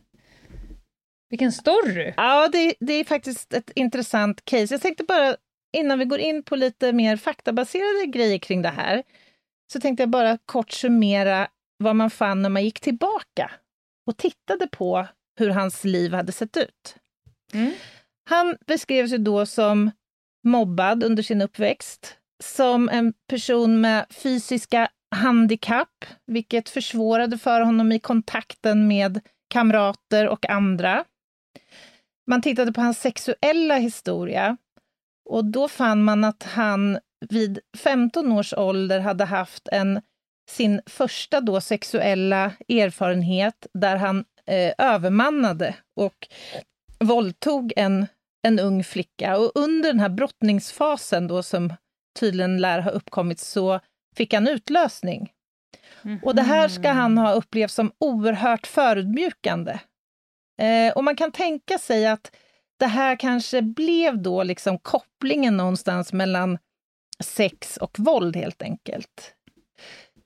vilken story! Ja, det, det är faktiskt ett intressant case. Jag tänkte bara innan vi går in på lite mer faktabaserade grejer kring det här, så tänkte jag bara kort summera vad man fann när man gick tillbaka och tittade på hur hans liv hade sett ut. Mm. Han beskrevs ju då som mobbad under sin uppväxt, som en person med fysiska handikapp, vilket försvårade för honom i kontakten med kamrater och andra. Man tittade på hans sexuella historia och då fann man att han vid 15 års ålder hade haft en, sin första då sexuella erfarenhet där han eh, övermannade och våldtog en, en ung flicka. Och under den här brottningsfasen då som tydligen lär ha uppkommit så fick han utlösning. Mm -hmm. Och det här ska han ha upplevt som oerhört förödmjukande. Eh, och man kan tänka sig att det här kanske blev då liksom kopplingen någonstans mellan sex och våld helt enkelt.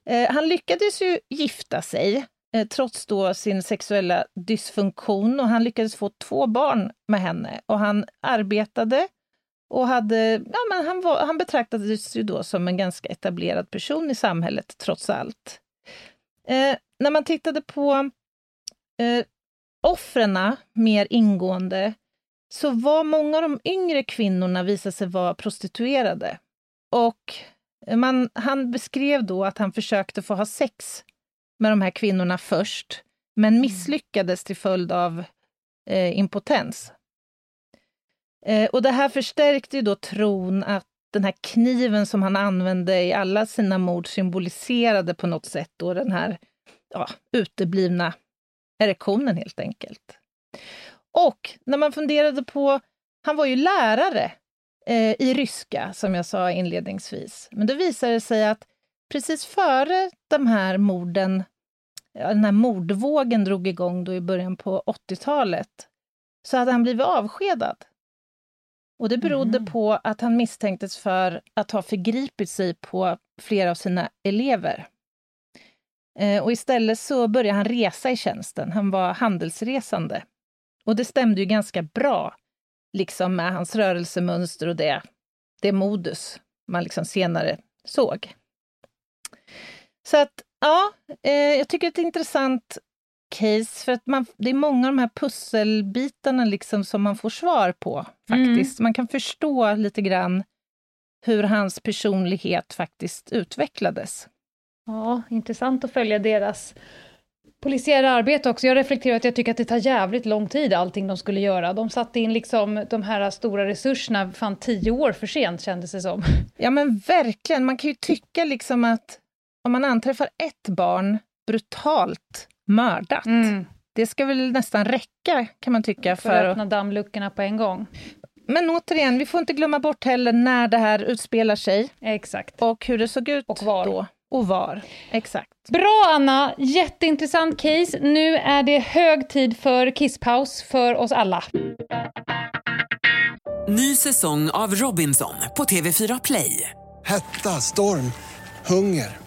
Eh, han lyckades ju gifta sig Eh, trots då sin sexuella dysfunktion och han lyckades få två barn med henne och han arbetade och hade, ja, men han, var, han betraktades ju då som en ganska etablerad person i samhället trots allt. Eh, när man tittade på eh, offren mer ingående så var många av de yngre kvinnorna visade sig vara prostituerade. Och man, han beskrev då att han försökte få ha sex med de här kvinnorna först, men mm. misslyckades till följd av eh, impotens. Eh, och det här förstärkte ju då tron att den här kniven som han använde i alla sina mord symboliserade på något sätt då den här ja, uteblivna erektionen helt enkelt. Och när man funderade på, han var ju lärare eh, i ryska som jag sa inledningsvis, men då visade det sig att precis före de här morden, den här mordvågen drog igång då i början på 80-talet, så hade han blivit avskedad. Och det berodde mm. på att han misstänktes för att ha förgripit sig på flera av sina elever. Eh, och istället så började han resa i tjänsten. Han var handelsresande. Och det stämde ju ganska bra liksom med hans rörelsemönster och det, det modus man liksom senare såg. Så att, ja, eh, jag tycker det är ett intressant case, för att man, det är många av de här pusselbitarna liksom som man får svar på, faktiskt. Mm. Man kan förstå lite grann hur hans personlighet faktiskt utvecklades. Ja, intressant att följa deras polisiära arbete också. Jag reflekterar att jag tycker att det tar jävligt lång tid allting de skulle göra. De satte in liksom de här stora resurserna fan tio år för sent kändes det som. Ja men verkligen, man kan ju tycka liksom att om man anträffar ett barn brutalt mördat, mm. det ska väl nästan räcka kan man tycka. För, för att öppna dammluckorna på en gång. Men återigen, vi får inte glömma bort heller när det här utspelar sig. Exakt. Och hur det såg ut och var. då. Och var. Exakt. Bra Anna, jätteintressant case. Nu är det hög tid för kisspaus för oss alla. Ny säsong av Robinson på TV4 Play. Hetta, storm, hunger.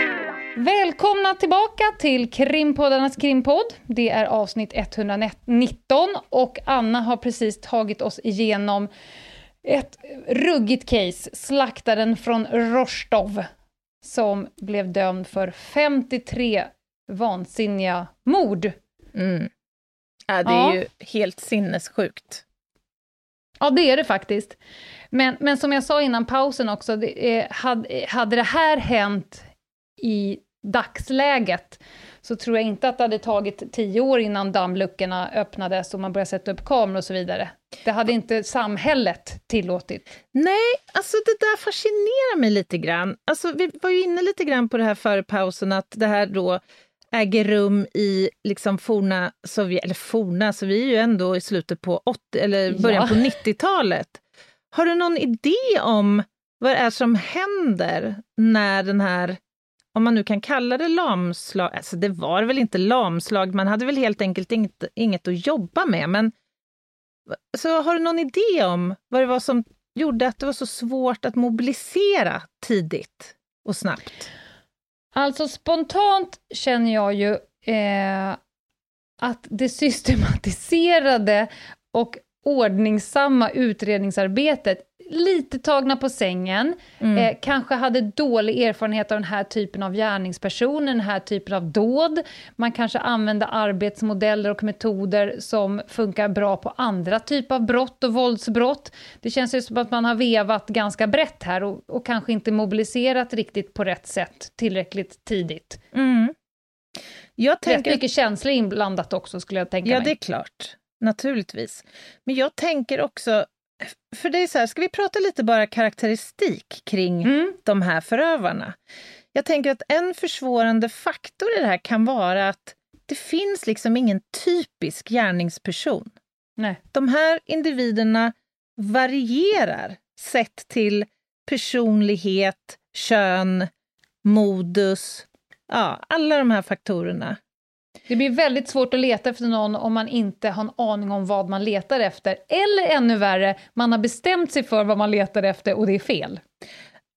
Välkomna tillbaka till Krimpoddarnas krimpodd. Det är avsnitt 119 och Anna har precis tagit oss igenom ett ruggigt case, slaktaren från Rostov, som blev dömd för 53 vansinniga mord. Mm. Ja, det är ja. ju helt sinnessjukt. Ja, det är det faktiskt. Men, men som jag sa innan pausen också, det, hade, hade det här hänt i dagsläget så tror jag inte att det hade tagit tio år innan dammluckorna öppnades och man började sätta upp kameror och så vidare. Det hade inte samhället tillåtit. Nej, alltså det där fascinerar mig lite grann. Alltså, vi var ju inne lite grann på det här före pausen, att det här då äger rum i liksom forna Sovjet, eller forna, så vi är ju ändå i slutet på 80, eller början ja. på 90-talet. Har du någon idé om vad det är som händer när den här, om man nu kan kalla det lamslag, alltså det var väl inte lamslag, man hade väl helt enkelt inget, inget att jobba med, men så har du någon idé om vad det var som gjorde att det var så svårt att mobilisera tidigt och snabbt? Alltså spontant känner jag ju eh, att det systematiserade och ordningsamma utredningsarbetet lite tagna på sängen, eh, kanske hade dålig erfarenhet av den här typen av gärningspersoner, den här typen av dåd. Man kanske använder arbetsmodeller och metoder som funkar bra på andra typer av brott och våldsbrott. Det känns ju som att man har vevat ganska brett här och, och kanske inte mobiliserat riktigt på rätt sätt tillräckligt tidigt. Mm. Jag Rätt tänker... mycket känslor inblandat också skulle jag tänka Ja, mig. det är klart. Naturligtvis. Men jag tänker också... För det är så här, ska vi prata lite bara karaktäristik kring Mm. de här förövarna? Jag tänker att en försvårande faktor i det här kan vara att det finns liksom ingen typisk gärningsperson. Nej. De här individerna varierar sett till personlighet, kön, modus, ja, alla de här faktorerna. Det blir väldigt svårt att leta efter någon om man inte har en aning om vad man letar efter. Eller ännu värre, man har bestämt sig för vad man letar efter och det är fel.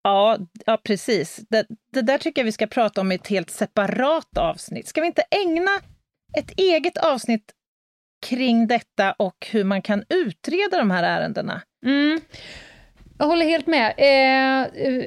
Ja, ja precis. Det, det där tycker jag vi ska prata om i ett helt separat avsnitt. Ska vi inte ägna ett eget avsnitt kring detta och hur man kan utreda de här ärendena? Mm. Jag håller helt med. Eh, eh,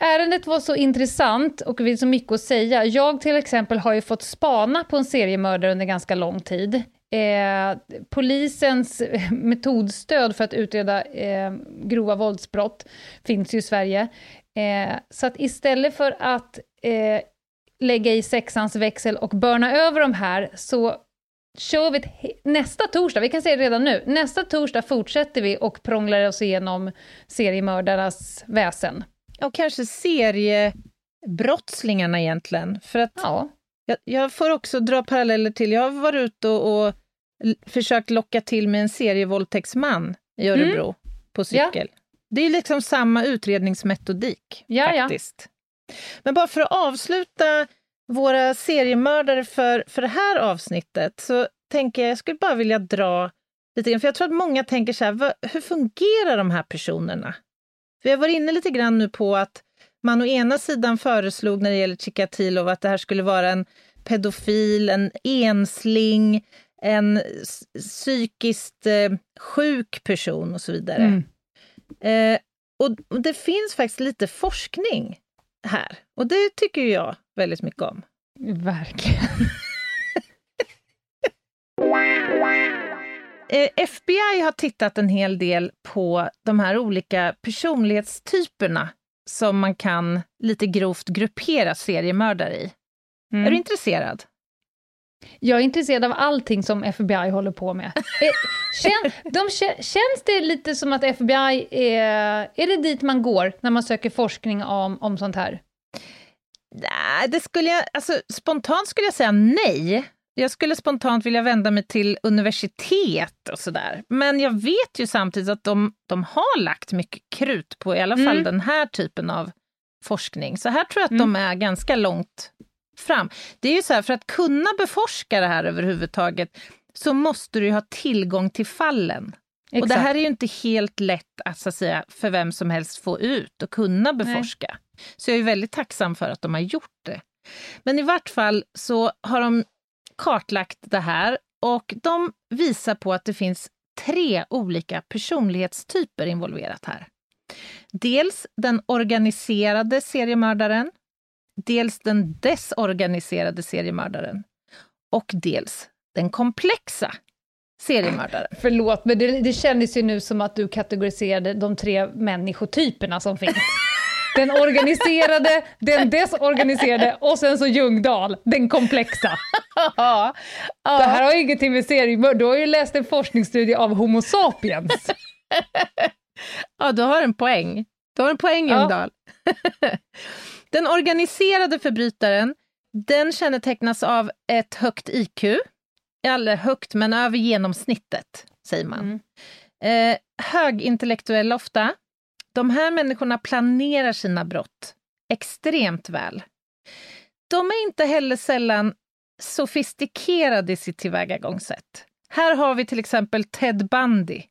ärendet var så intressant och det finns så mycket att säga. Jag till exempel har ju fått spana på en seriemördare under ganska lång tid. Eh, polisens metodstöd för att utreda eh, grova våldsbrott finns ju i Sverige. Eh, så att istället för att eh, lägga i sexans växel och börna över de här så kör vi nästa torsdag, vi kan säga det redan nu, nästa torsdag fortsätter vi och prånglar oss igenom seriemördarnas väsen. Och kanske seriebrottslingarna egentligen. För att Ja, jag, jag får också dra paralleller till, jag har varit ute och, och försökt locka till med en serievåldtäktsman i Örebro på cykel. Det är liksom samma utredningsmetodik Ja, ja. faktiskt. Men bara för att avsluta våra seriemördare för, för det här avsnittet så tänker jag, jag skulle bara vilja dra lite grann, för jag tror att många tänker så här, vad, hur fungerar de här personerna? Vi har varit inne lite grann nu på att man å ena sidan föreslog när det gäller Chikatilo att det här skulle vara en pedofil, en ensling, en psykiskt eh, sjuk person och så vidare. Mm. Eh, och, och det finns faktiskt lite forskning här och det tycker jag väldigt mycket om. verkligen. Eh, FBI har tittat en hel del på de här olika personlighetstyperna som man kan lite grovt gruppera seriemördare i. Mm. Är du intresserad? Jag är intresserad av allting som FBI håller på med. Eh, Kän, de, kä- känns det lite som att FBI är... Är det dit man går när man söker forskning om, om sånt här? Nej, det skulle jag, alltså, spontant skulle jag säga nej. Jag skulle spontant vilja vända mig till universitet och sådär. Men jag vet ju samtidigt att de, de har lagt mycket krut på i alla fall Mm. den här typen av forskning. Så här tror jag att Mm. de är ganska långt fram. Det är ju så här, för att kunna beforska det här överhuvudtaget så måste du ha tillgång till fallen. Och det här är ju inte helt lätt att, så att säga, för vem som helst få ut och kunna beforska. Så jag är väldigt tacksam för att de har gjort det. Men i vart fall så har de kartlagt det här och de visar på att det finns tre olika personlighetstyper involverat här. Dels den organiserade seriemördaren, dels den desorganiserade seriemördaren och dels den komplexa seriemördaren. Förlåt, men det, det kändes ju nu som att du kategoriserade de tre människotyperna som finns. Den organiserade, den desorganiserade och sen så Ljungdahl, den komplexa. Ja, Det här har ju ingenting med seriemördare, du har ju läst en forskningsstudie av Homo sapiens. Ja, du har en poäng. Du har en poäng, Ja. Ljungdahl. den organiserade förbrytaren, den kännetecknas av ett högt IQ. Eller högt, men över genomsnittet, säger man. Mm. Eh, högintellektuell ofta. De här människorna planerar sina brott extremt väl. De är inte heller sällan sofistikerade i sitt tillvägagångssätt. Här har vi till exempel Ted Bundy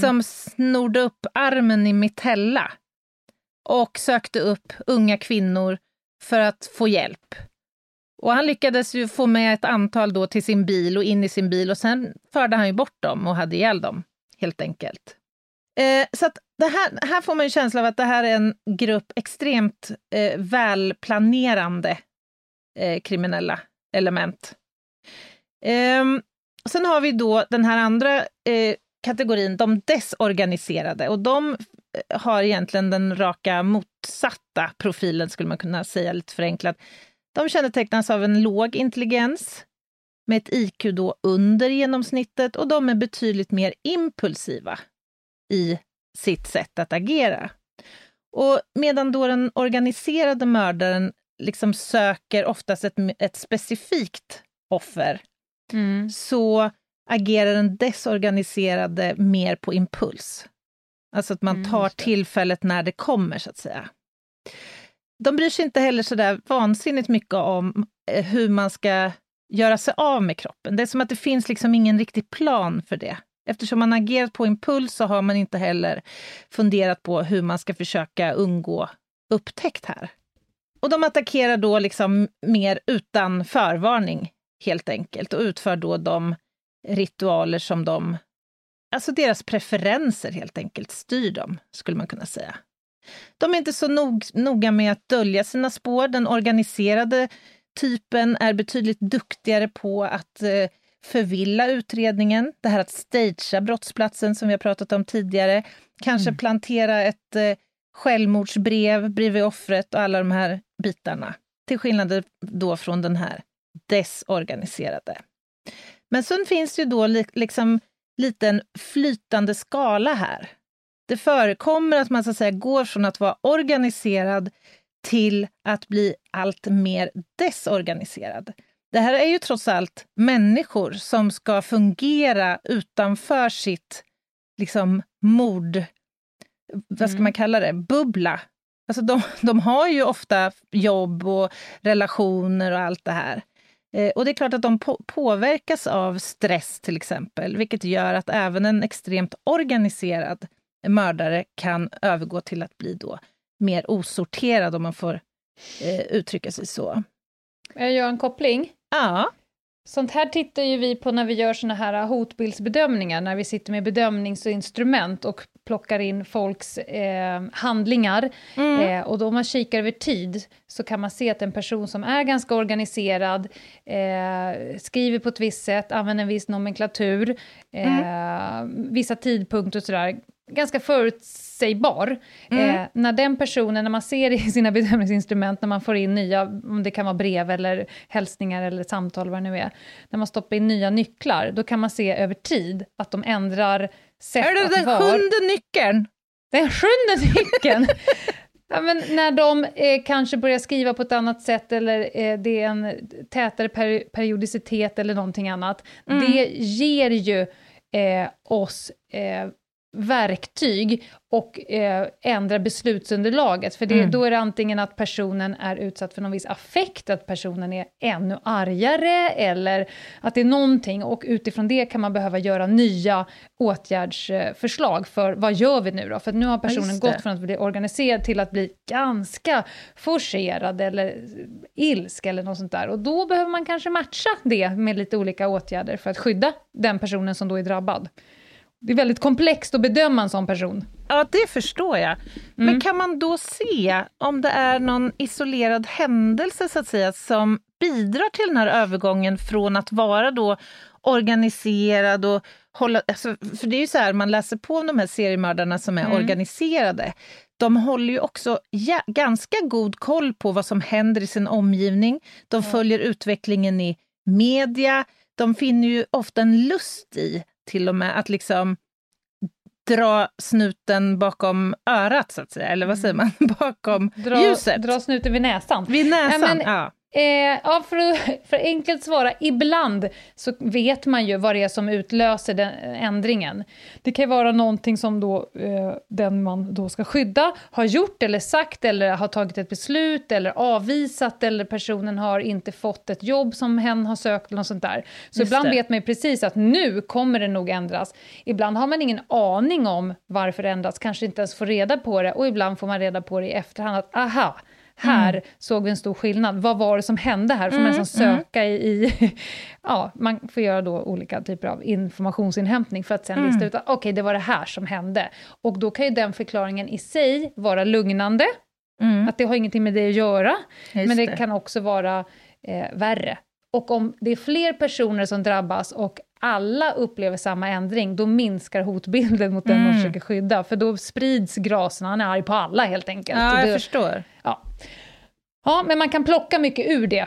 som snodde upp armen i Mitella och sökte upp unga kvinnor för att få hjälp. Och han lyckades ju få med ett antal då till sin bil och in i sin bil och sen förde han ju bort dem och hade ihjäl dem, helt enkelt. Eh, så att det här, här får man en känsla av att det här är en grupp extremt eh, välplanerande eh, kriminella element. Ehm, sen har vi då den här andra eh, kategorin, de desorganiserade. Och de eh, har egentligen den raka motsatta profilen, skulle man kunna säga lite förenklat. De kännetecknas av en låg intelligens, med ett IQ då under genomsnittet och de är betydligt mer impulsiva i sitt sätt att agera. Och medan då den organiserade mördaren liksom söker oftast ett, ett specifikt offer, Mm. så agerar den desorganiserade mer på impuls. Alltså att man Mm, tar det. tillfället när det kommer, så att säga. De bryr sig inte heller så där vansinnigt mycket om eh, hur man ska göra sig av med kroppen. Det är som att det finns liksom ingen riktig plan för det. Eftersom man agerat på impuls så har man inte heller funderat på hur man ska försöka undgå upptäckt här. Och de attackerar då liksom mer utan förvarning, helt enkelt, och utför då de ritualer som de... Alltså deras preferenser helt enkelt styr dem, skulle man kunna säga. De är inte så nog, noga med att dölja sina spår. Den organiserade typen är betydligt duktigare på att eh, förvilla utredningen. Det här att stagea brottsplatsen som vi har pratat om tidigare. Kanske plantera ett eh, självmordsbrev bredvid offret och alla de här bitarna. Till skillnad då från den här desorganiserade. Men sen finns ju då li liksom lite en flytande skala här. Det förekommer att man så att säga går från att vara organiserad till att bli allt mer desorganiserad. Det här är ju trots allt människor som ska fungera utanför sitt liksom mord... Vad ska Mm. man kalla det? Bubbla. Alltså de, de har ju ofta jobb och relationer och allt det här. Eh, och det är klart att de på påverkas av stress till exempel, vilket gör att även en extremt organiserad mördare kan övergå till att bli då mer osorterad, om man får eh, uttrycka sig så. Jag gör en koppling. Ja, Sånt här tittar ju vi på när vi gör såna här hotbildsbedömningar, när vi sitter med bedömningsinstrument och plockar in folks eh, handlingar. Eh, och då om man kikar över tid så kan man se att en person som är ganska organiserad, eh, skriver på ett visst sätt, använder en viss nomenklatur, eh, vissa tidpunkter och sådär, ganska förutsägbar. Eh, när den personen, när man ser i sina bedömningsinstrument, när man får in nya, om det kan vara brev eller hälsningar eller samtal, vad det nu är, när man stoppar in nya nycklar, då kan man se över tid att de ändrar sätt är det att den sjunde nyckeln? Den sjunde nyckeln! ja, men när de eh, kanske börjar skriva på ett annat sätt eller eh, det är en tätare per periodicitet eller någonting annat. Det ger ju eh, oss eh, verktyg och eh, ändrar beslutsunderlaget. För det, då är det antingen att personen är utsatt för någon viss affekt, att personen är ännu argare eller att det är någonting och utifrån det kan man behöva göra nya åtgärdsförslag för vad gör vi nu då? För nu har personen det. gått från att bli organiserad till att bli ganska forcerad eller ilsk eller något sånt där. Och då behöver man kanske matcha det med lite olika åtgärder för att skydda den personen som då är drabbad. Det är väldigt komplext att bedöma en sån person. Ja, det förstår jag. Men kan man då se om det är någon isolerad händelse så att säga som bidrar till den här övergången från att vara då organiserad och hålla... Alltså, för det är ju så här, man läser på om de här seriemördarna som är organiserade. De håller ju också ja, ganska god koll på vad som händer i sin omgivning. De följer utvecklingen i media. De finner ju ofta en lust i till och med att liksom dra snuten bakom örat, så att säga. Eller vad säger man? Bakom Dra, ljuset. dra snuten vid näsan. Vid näsan. Ja, men- ja. Eh, ja, för att för enkelt svara, ibland så vet man ju vad det är som utlöser den ändringen. Det kan vara någonting som då eh, den man då ska skydda har gjort eller sagt eller har tagit ett beslut eller avvisat eller personen har inte fått ett jobb som hen har sökt eller något sånt där. Så Just ibland det. vet man ju precis att nu kommer det nog ändras. Ibland har man ingen aning om varför det ändras, kanske inte ens får reda på det och ibland får man reda på det i efterhand att aha, Här såg vi en stor skillnad. Vad var det som hände här? Får man nästan söka i... i ja, man får göra då olika typer av informationsinhämtning för att sen lista ut att okej, det var det här som hände. Och då kan ju den förklaringen i sig vara lugnande, att det har ingenting med det att göra, Just men det, det. kan också vara eh, värre. Och om det är fler personer som drabbas och alla upplever samma ändring, då minskar hotbilden mot den Mm. man försöker skydda, för då sprids grasen, han är arg på alla helt enkelt. Ja, jag det, förstår. ja. Ja, men man kan plocka mycket ur det.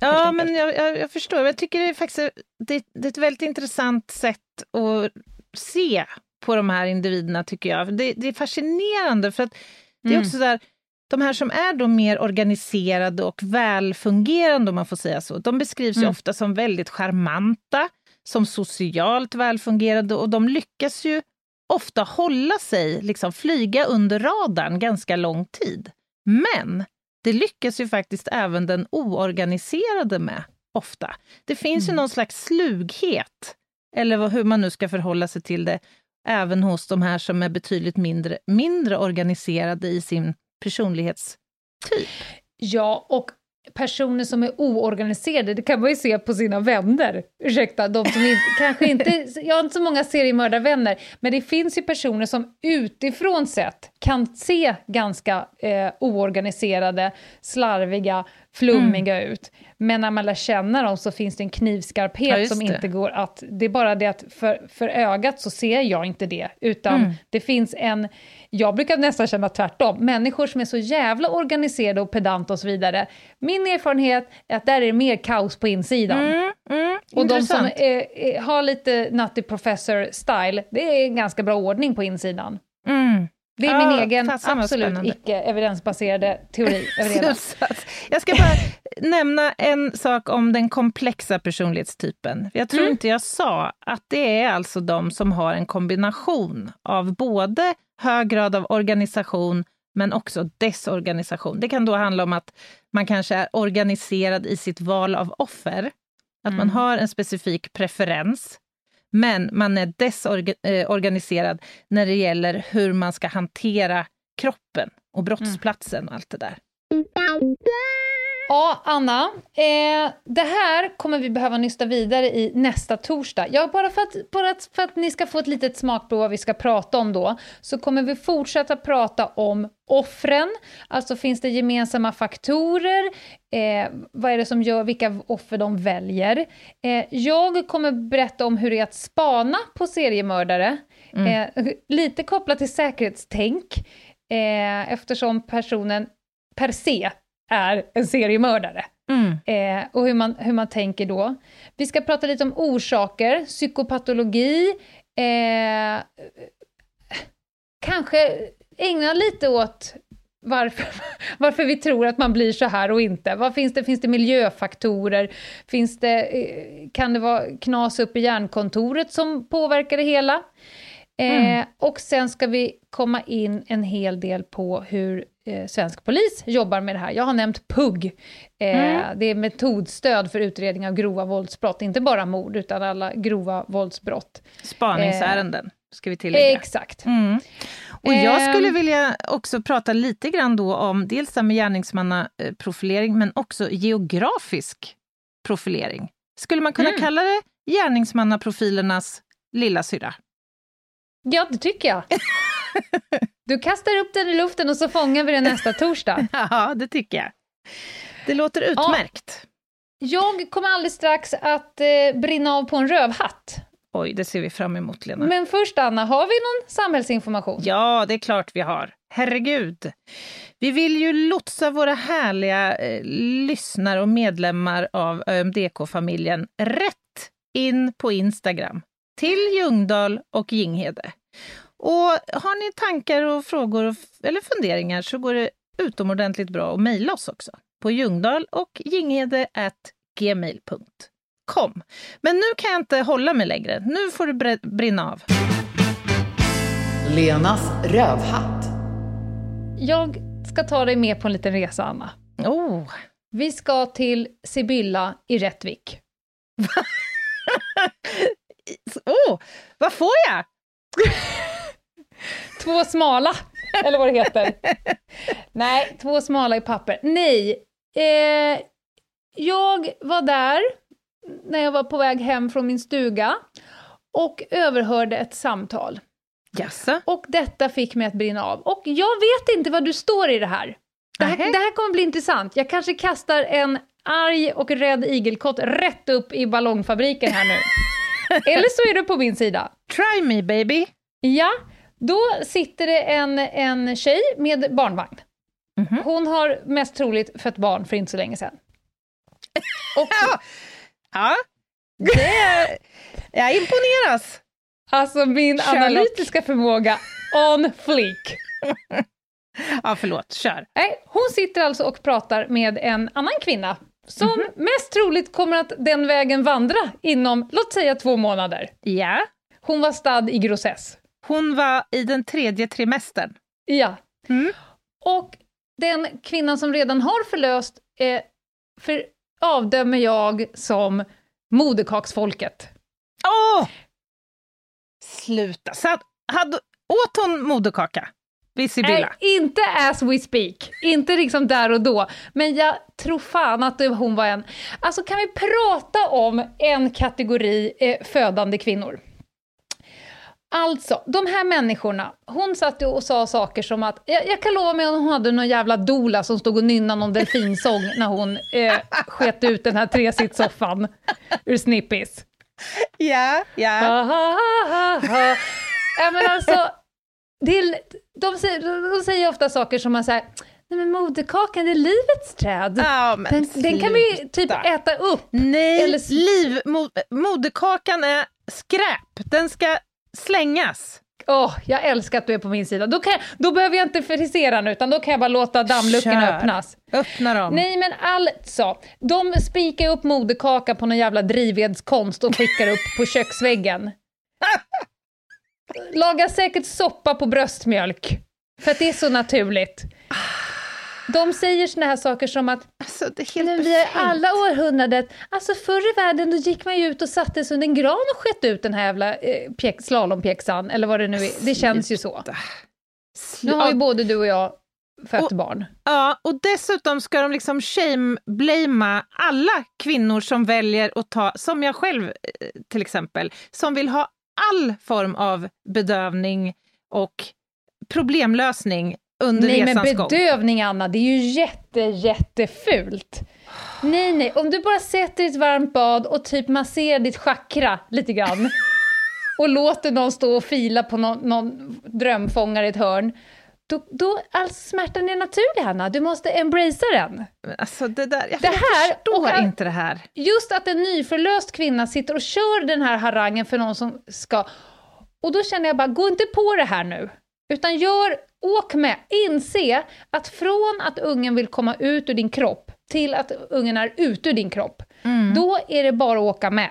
Ja, men jag, jag, jag förstår. Jag tycker det är faktiskt det, det är ett väldigt intressant sätt att se på de här individerna, tycker jag. Det, det är fascinerande, för att det är Mm. också där, de här som är då mer organiserade och välfungerande, om man får säga så, de beskrivs ju Mm. ofta som väldigt charmanta, som socialt välfungerande och de lyckas ju ofta hålla sig, liksom flyga under radarn ganska lång tid. Men det lyckas ju faktiskt även den oorganiserade med, ofta. Det finns ju någon slags slughet, eller vad, hur man nu ska förhålla sig till det, även hos de här som är betydligt mindre, mindre organiserade i sin personlighetstyp. Ja, och personer som är oorganiserade, det kan man ju se på sina vänner. Ursäkta, de som inte, kanske inte, jag har inte så många seriemördarvänner, men det finns ju personer som utifrån sett kan se ganska eh, oorganiserade, slarviga, flummiga ut. Men när man lär känna dem så finns det en knivskarphet Ja, som det. inte går att... Det är bara det att för, för ögat så ser jag inte det, utan Mm. det finns en... Jag brukar nästan känna tvärtom. Människor som är så jävla organiserade och pedanta och så vidare. Min erfarenhet är att där är det mer kaos på insidan. Mm, mm, och de som är, är, har lite Nutty Professor-style, det är en ganska bra ordning på insidan. Mm. Det är Ja, min egen fasen vad absolut spännande. icke-evidensbaserade teori. Jag ska bara nämna en sak om den komplexa personlighetstypen. Jag tror Mm. inte jag sa att det är alltså de som har en kombination av både hög grad av organisation men också desorganisation. Det kan då handla om att man kanske är organiserad i sitt val av offer, att man har en specifik preferens, men man är desorganiserad eh, när det gäller hur man ska hantera kroppen och brottsplatsen och allt det där. Ja, Anna, eh, det här kommer vi behöva nysta vidare i nästa torsdag. Ja, bara för att, bara för att ni ska få ett litet smakprov vad vi ska prata om då, så kommer vi fortsätta prata om offren, alltså finns det gemensamma faktorer, eh, vad är det som gör vilka offer de väljer. Eh, jag kommer berätta om hur det är att spana på seriemördare, eh, lite kopplat till säkerhetstänk, eh, eftersom personen per se är en seriemördare. Mm. Eh, och hur man, hur man tänker då. Vi ska prata lite om orsaker, psykopatologi, eh, kanske ägna lite åt varför, varför vi tror att man blir så här och inte. Vad finns det? Finns det miljöfaktorer? Finns det, eh, kan det vara knas upp i hjärnkontoret som påverkar det hela? Eh, och sen ska vi komma in en hel del på hur eh, svensk polis jobbar med det här. Jag har nämnt PUG. Eh, Det är metodstöd för utredning av grova våldsbrott, inte bara mord, utan alla grova våldsbrott. Spaningsärenden, ska vi tillägga. Exakt. Mm. Och jag Ehm. skulle vilja också prata lite grann då om dels det med gärningsmannaprofilering, men också geografisk profilering. Skulle man kunna Mm. kalla det gärningsmannaprofilernas lilla syra? Ja, det tycker jag. Du kastar upp den i luften och så fångar vi den nästa torsdag. Ja, det tycker jag. Det låter utmärkt. Jag kommer alldeles strax att eh, brinna av på en rövhatt. Oj, det ser vi fram emot, Lena. Men först, Anna, har vi någon samhällsinformation? Ja, det är klart vi har. Herregud. Vi vill ju lotsa våra härliga eh, lyssnare och medlemmar av ÖMDK-familjen rätt in på Instagram till Ljungdahl och Ginghede. Och har ni tankar och frågor och, eller funderingar så går det utomordentligt bra att mejla oss också på ljungdahl och ginghede gmail.com. Men nu kan jag inte hålla mig längre. Nu får det brinna av. Lenas rövhatt. Jag ska ta dig med på en liten resa, Anna. Oh. Vi ska till Sibylla i Rättvik. Oh, vad får jag? Två smala Eller vad det heter. Nej, två smala i papper. Nej, eh, jag var där när jag var på väg hem från min stuga och överhörde ett samtal. Jaså? Och detta fick mig att brinna av. Och jag vet inte vad du står i det här. Det här, det här kommer bli intressant. Jag kanske kastar en arg och rädd igelkott rätt upp i ballongfabriken här nu. Eller så är du på min sida. Try me baby. Ja, då sitter det en, en tjej med barnvagn. Mhm. Hon har mest troligt fött barn för inte så länge sedan. Och, Ja, det, jag imponeras. alltså min Sherlock. analytiska förmåga on fleek. Ja, förlåt, kör. Nej, hon sitter alltså och pratar med en annan kvinna som Mhm. mest troligt kommer att den vägen vandra inom, låt säga två månader. Ja, Hon var stadd i grossess. hon var i den tredje trimestern. Ja. Mm. Och den kvinnan som redan har förlöst eh, för, avdömer jag som moderkaksfolket. Åh! Sluta. Så, hade, åt hon moderkaka vid Sibylla? Nej, inte as we speak. Inte liksom där och då. Men jag tror fan att hon var en... Alltså kan vi prata om en kategori eh, födande kvinnor? Alltså, de här människorna, hon satt och sa saker som att, jag, jag kan lova mig att hon hade någon jävla dola som stod och nynnade någon delfinsång när hon eh, sket ut den här tresitssoffan ur Snippis. Ja, ha. Ja, men alltså, det är, de, säger, de säger ofta saker som man säger, nej men moderkakan det är livets träd. ja Den, den kan vi typ äta upp. Nej, Eller- liv, mo, moderkakan är skräp. Den ska slängas. Åh, jag älskar att du är på min sida. Då, kan då behöver jag inte frisera nu, utan då kan jag bara låta dammluckorna Kör. öppnas. Öppna dem. Nej men alltså, de spikar upp moderkaka på någon jävla drivvedskonst och skickar upp på köksväggen. Lagar säkert soppa på bröstmjölk, för att det är så naturligt. De säger såna här saker som att Alltså, vi är alla århundradet, alltså förr i världen då gick man ju ut och satte sig under en gran och skett ut den här jävla eh, pjäx, slalompjäxan, eller vad det nu är. Det känns ju så. Nu har ju både du och jag fött Och- barn. Ja, och dessutom ska de liksom shame-blamea alla kvinnor som väljer att ta, som jag själv eh, till exempel, som vill ha all form av bedövning och problemlösning under Nej men resans gång. bedövning Anna, det är ju jätte, jättefult. Nej, nej, om du bara sätter ett varmt bad och typ masserar ditt chakra lite grann och låter någon stå och fila på någon, någon drömfångare i ett hörn, då, då alltså smärtan är naturlig Hanna, du måste embracea den. Alltså det där, jag Det här- förstår och- inte det här. Just att en nyförlöst kvinna sitter och kör den här harangen för någon som ska... Och då känner jag bara, gå inte på det här nu. Utan gör, åk med, inse att från att ungen vill komma ut ur din kropp till att ungen är ute ur din kropp, då är det bara att åka med.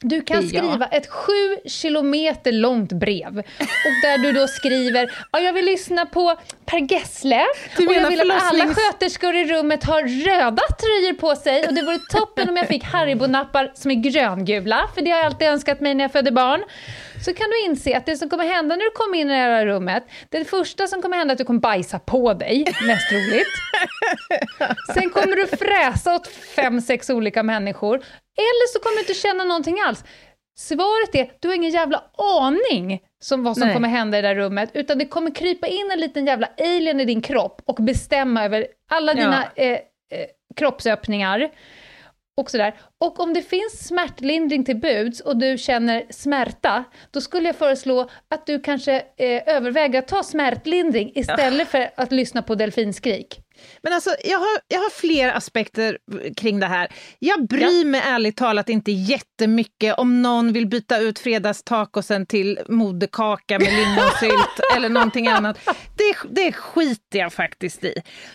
Du kan Ja. skriva ett sju kilometer långt brev och där du då skriver ja, jag vill lyssna på Per Gessle Du och jag vill att alla sköterskor i rummet har röda tröjor på sig och det vore toppen om jag fick Haribo-nappar som är gröngula, för det har jag alltid önskat mig när jag födde barn. Så kan du inse att det som kommer hända när du kommer in i det här rummet, det första som kommer hända är att du kommer bajsa på dig, mest troligt. Sen kommer du fräsa åt fem, sex olika människor. Eller så kommer du inte känna någonting alls. Svaret är, du har ingen jävla aning som vad som Nej. kommer hända i det där rummet, utan det kommer krypa in en liten jävla alien i din kropp och bestämma över alla dina eh, eh, kroppsöppningar. Och, sådär. och om det finns smärtlindring till buds och du känner smärta, då skulle jag föreslå att du kanske eh, överväger att ta smärtlindring istället för att lyssna på delfinskrik. Men alltså, jag har, jag har fler aspekter kring det här. Jag bryr mig ärligt talat inte jättemycket om någon vill byta ut fredagstacosen till moderkaka med lingonsylt eller någonting annat. Det, det skiter jag faktiskt i.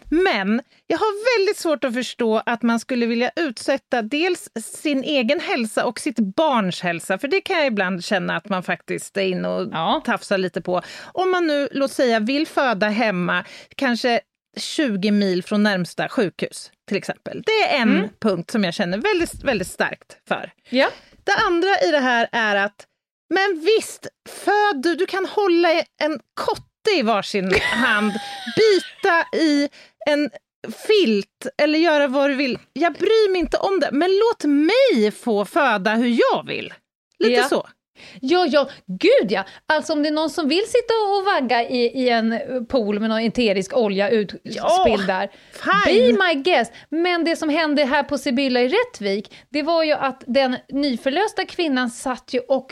Men jag har väldigt svårt att förstå att man skulle vilja utsätta dels sin egen hälsa och sitt barns hälsa, för det kan jag ibland känna att man faktiskt är inne och Ja. tafsar lite på. Om man nu, låt säga, vill föda hemma, kanske 20 mil från närmsta sjukhus, till exempel. Det är en punkt som jag känner väldigt, väldigt starkt för. Ja. Det andra i det här är att, men visst, föd du, du kan hålla en kotte i varsin hand, bita i en filt eller göra vad du vill. Jag bryr mig inte om det, men låt mig få föda hur jag vill. Lite Ja. så. Ja, ja, gud ja! Alltså om det är någon som vill sitta och vagga i, i en pool med någon eterisk olja utspilld Ja, där, fine. be my guest! Men det som hände här på Sibylla i Rättvik, det var ju att den nyförlösta kvinnan satt ju och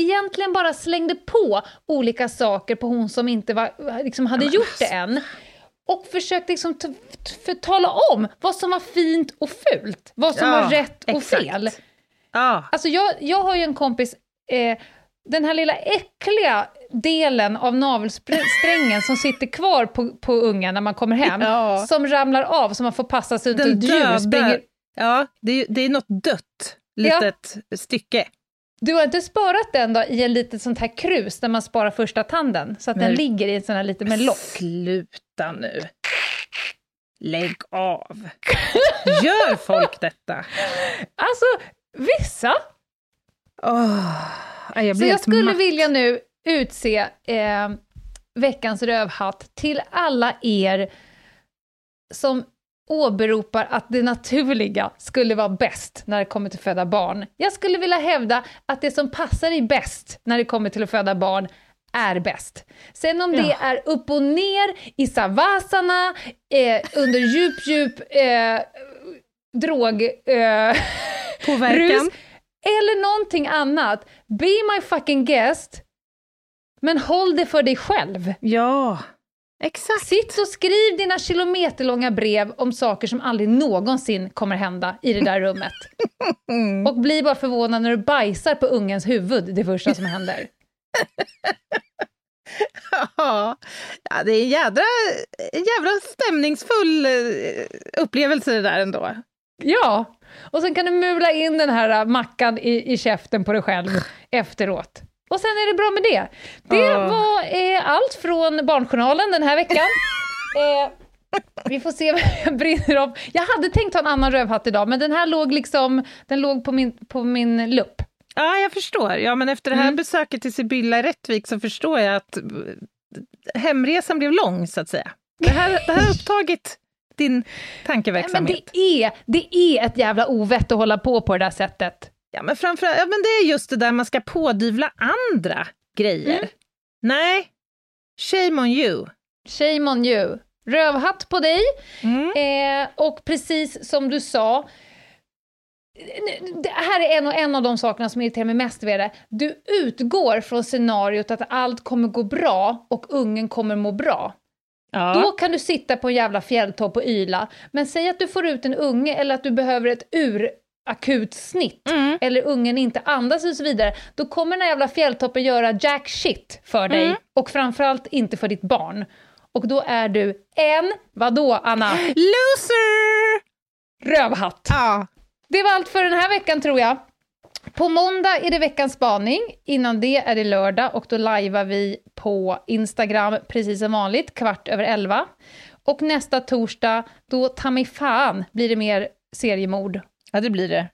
egentligen bara slängde på olika saker på hon som inte var, liksom hade gjort det än. Och försökte liksom t- t- förtala om vad som var fint och fult, vad som Ja, var rätt och exakt. fel. Ja. Alltså jag, jag har ju en kompis, eh, den här lilla äckliga delen av navelsträngen som sitter kvar på, på ungen när man kommer hem, Ja. som ramlar av så man får passa sig ut Den ett djur. Springer. Ja, det är, det är något dött litet stycke. Du har inte sparat den då i en litet sånt här krus där man sparar första tanden, så att den Nej. ligger i en sån här lite med lock. Sluta nu. Lägg av. Gör folk detta? Alltså, vissa. Åh, jag Så jag skulle matt. vilja nu utse eh, veckans rövhatt till alla er som åberopar att det naturliga skulle vara bäst när det kommer till att föda barn. Jag skulle vilja hävda att det som passar dig bäst när det kommer till att föda barn är bäst. Sen om det Ja. är upp och ner i savasana, eh, under djup, djup eh, drog... Eh, Påverkan. rus, eller någonting annat. Be my fucking guest, men håll det för dig själv. Ja, exakt. Sitt och skriv dina kilometerlånga brev om saker som aldrig någonsin kommer hända i det där rummet. Och bli bara förvånad när du bajsar på ungens huvud det första som händer. Ja, det är en jädra, en jävla stämningsfull eh, upplevelse det där ändå. Ja, och sen kan du mula in den här äh, mackan i, i käften på dig själv efteråt. Och sen är det bra med det. Det Ja. var eh, allt från Barnjournalen den här veckan. eh, vi får se vad jag brinner av. Jag hade tänkt ha en annan rövhatt idag, men den här låg liksom, den låg på min, på min lupp. Ja, jag förstår. Ja, men efter det här Mm. besöket till Sibylla i Rättvik så förstår jag att eh, hemresan blev lång, så att säga. Det här, det här har upptagit din Nej, men tankeverksamhet. det är, det är ett jävla ovett att hålla på på det där sättet. Ja, men framförallt, ja, men det är just det där man ska pådyvla andra grejer. Mm. Nej, shame on you. Shame on you. Rövhatt på dig. Mm. Eh, och precis som du sa, det här är en, och en av de sakerna som irriterar mig mest vid det. Du utgår från scenariot att allt kommer gå bra och ungen kommer må bra. Ja. Då kan du sitta på en jävla fjälltopp och yla. Men säg att du får ut en unge eller att du behöver ett urakut snitt Mm. eller ungen inte andas och så vidare. Då kommer den här jävla fjälltoppen göra jack shit för dig Mm. och framförallt inte för ditt barn. Och då är du en, vadå Anna? Loser! Rövhatt. Ja. Det var allt för den här veckan tror jag. På måndag är det veckans spaning, innan det är det lördag och då lajvar vi på Instagram precis som vanligt, kvart över elva. Och nästa torsdag, då ta mig fan blir det mer seriemord. ja, det blir det.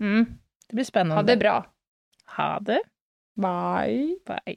Mm. Det blir spännande. Ha det bra. Ha det. Bye. Bye.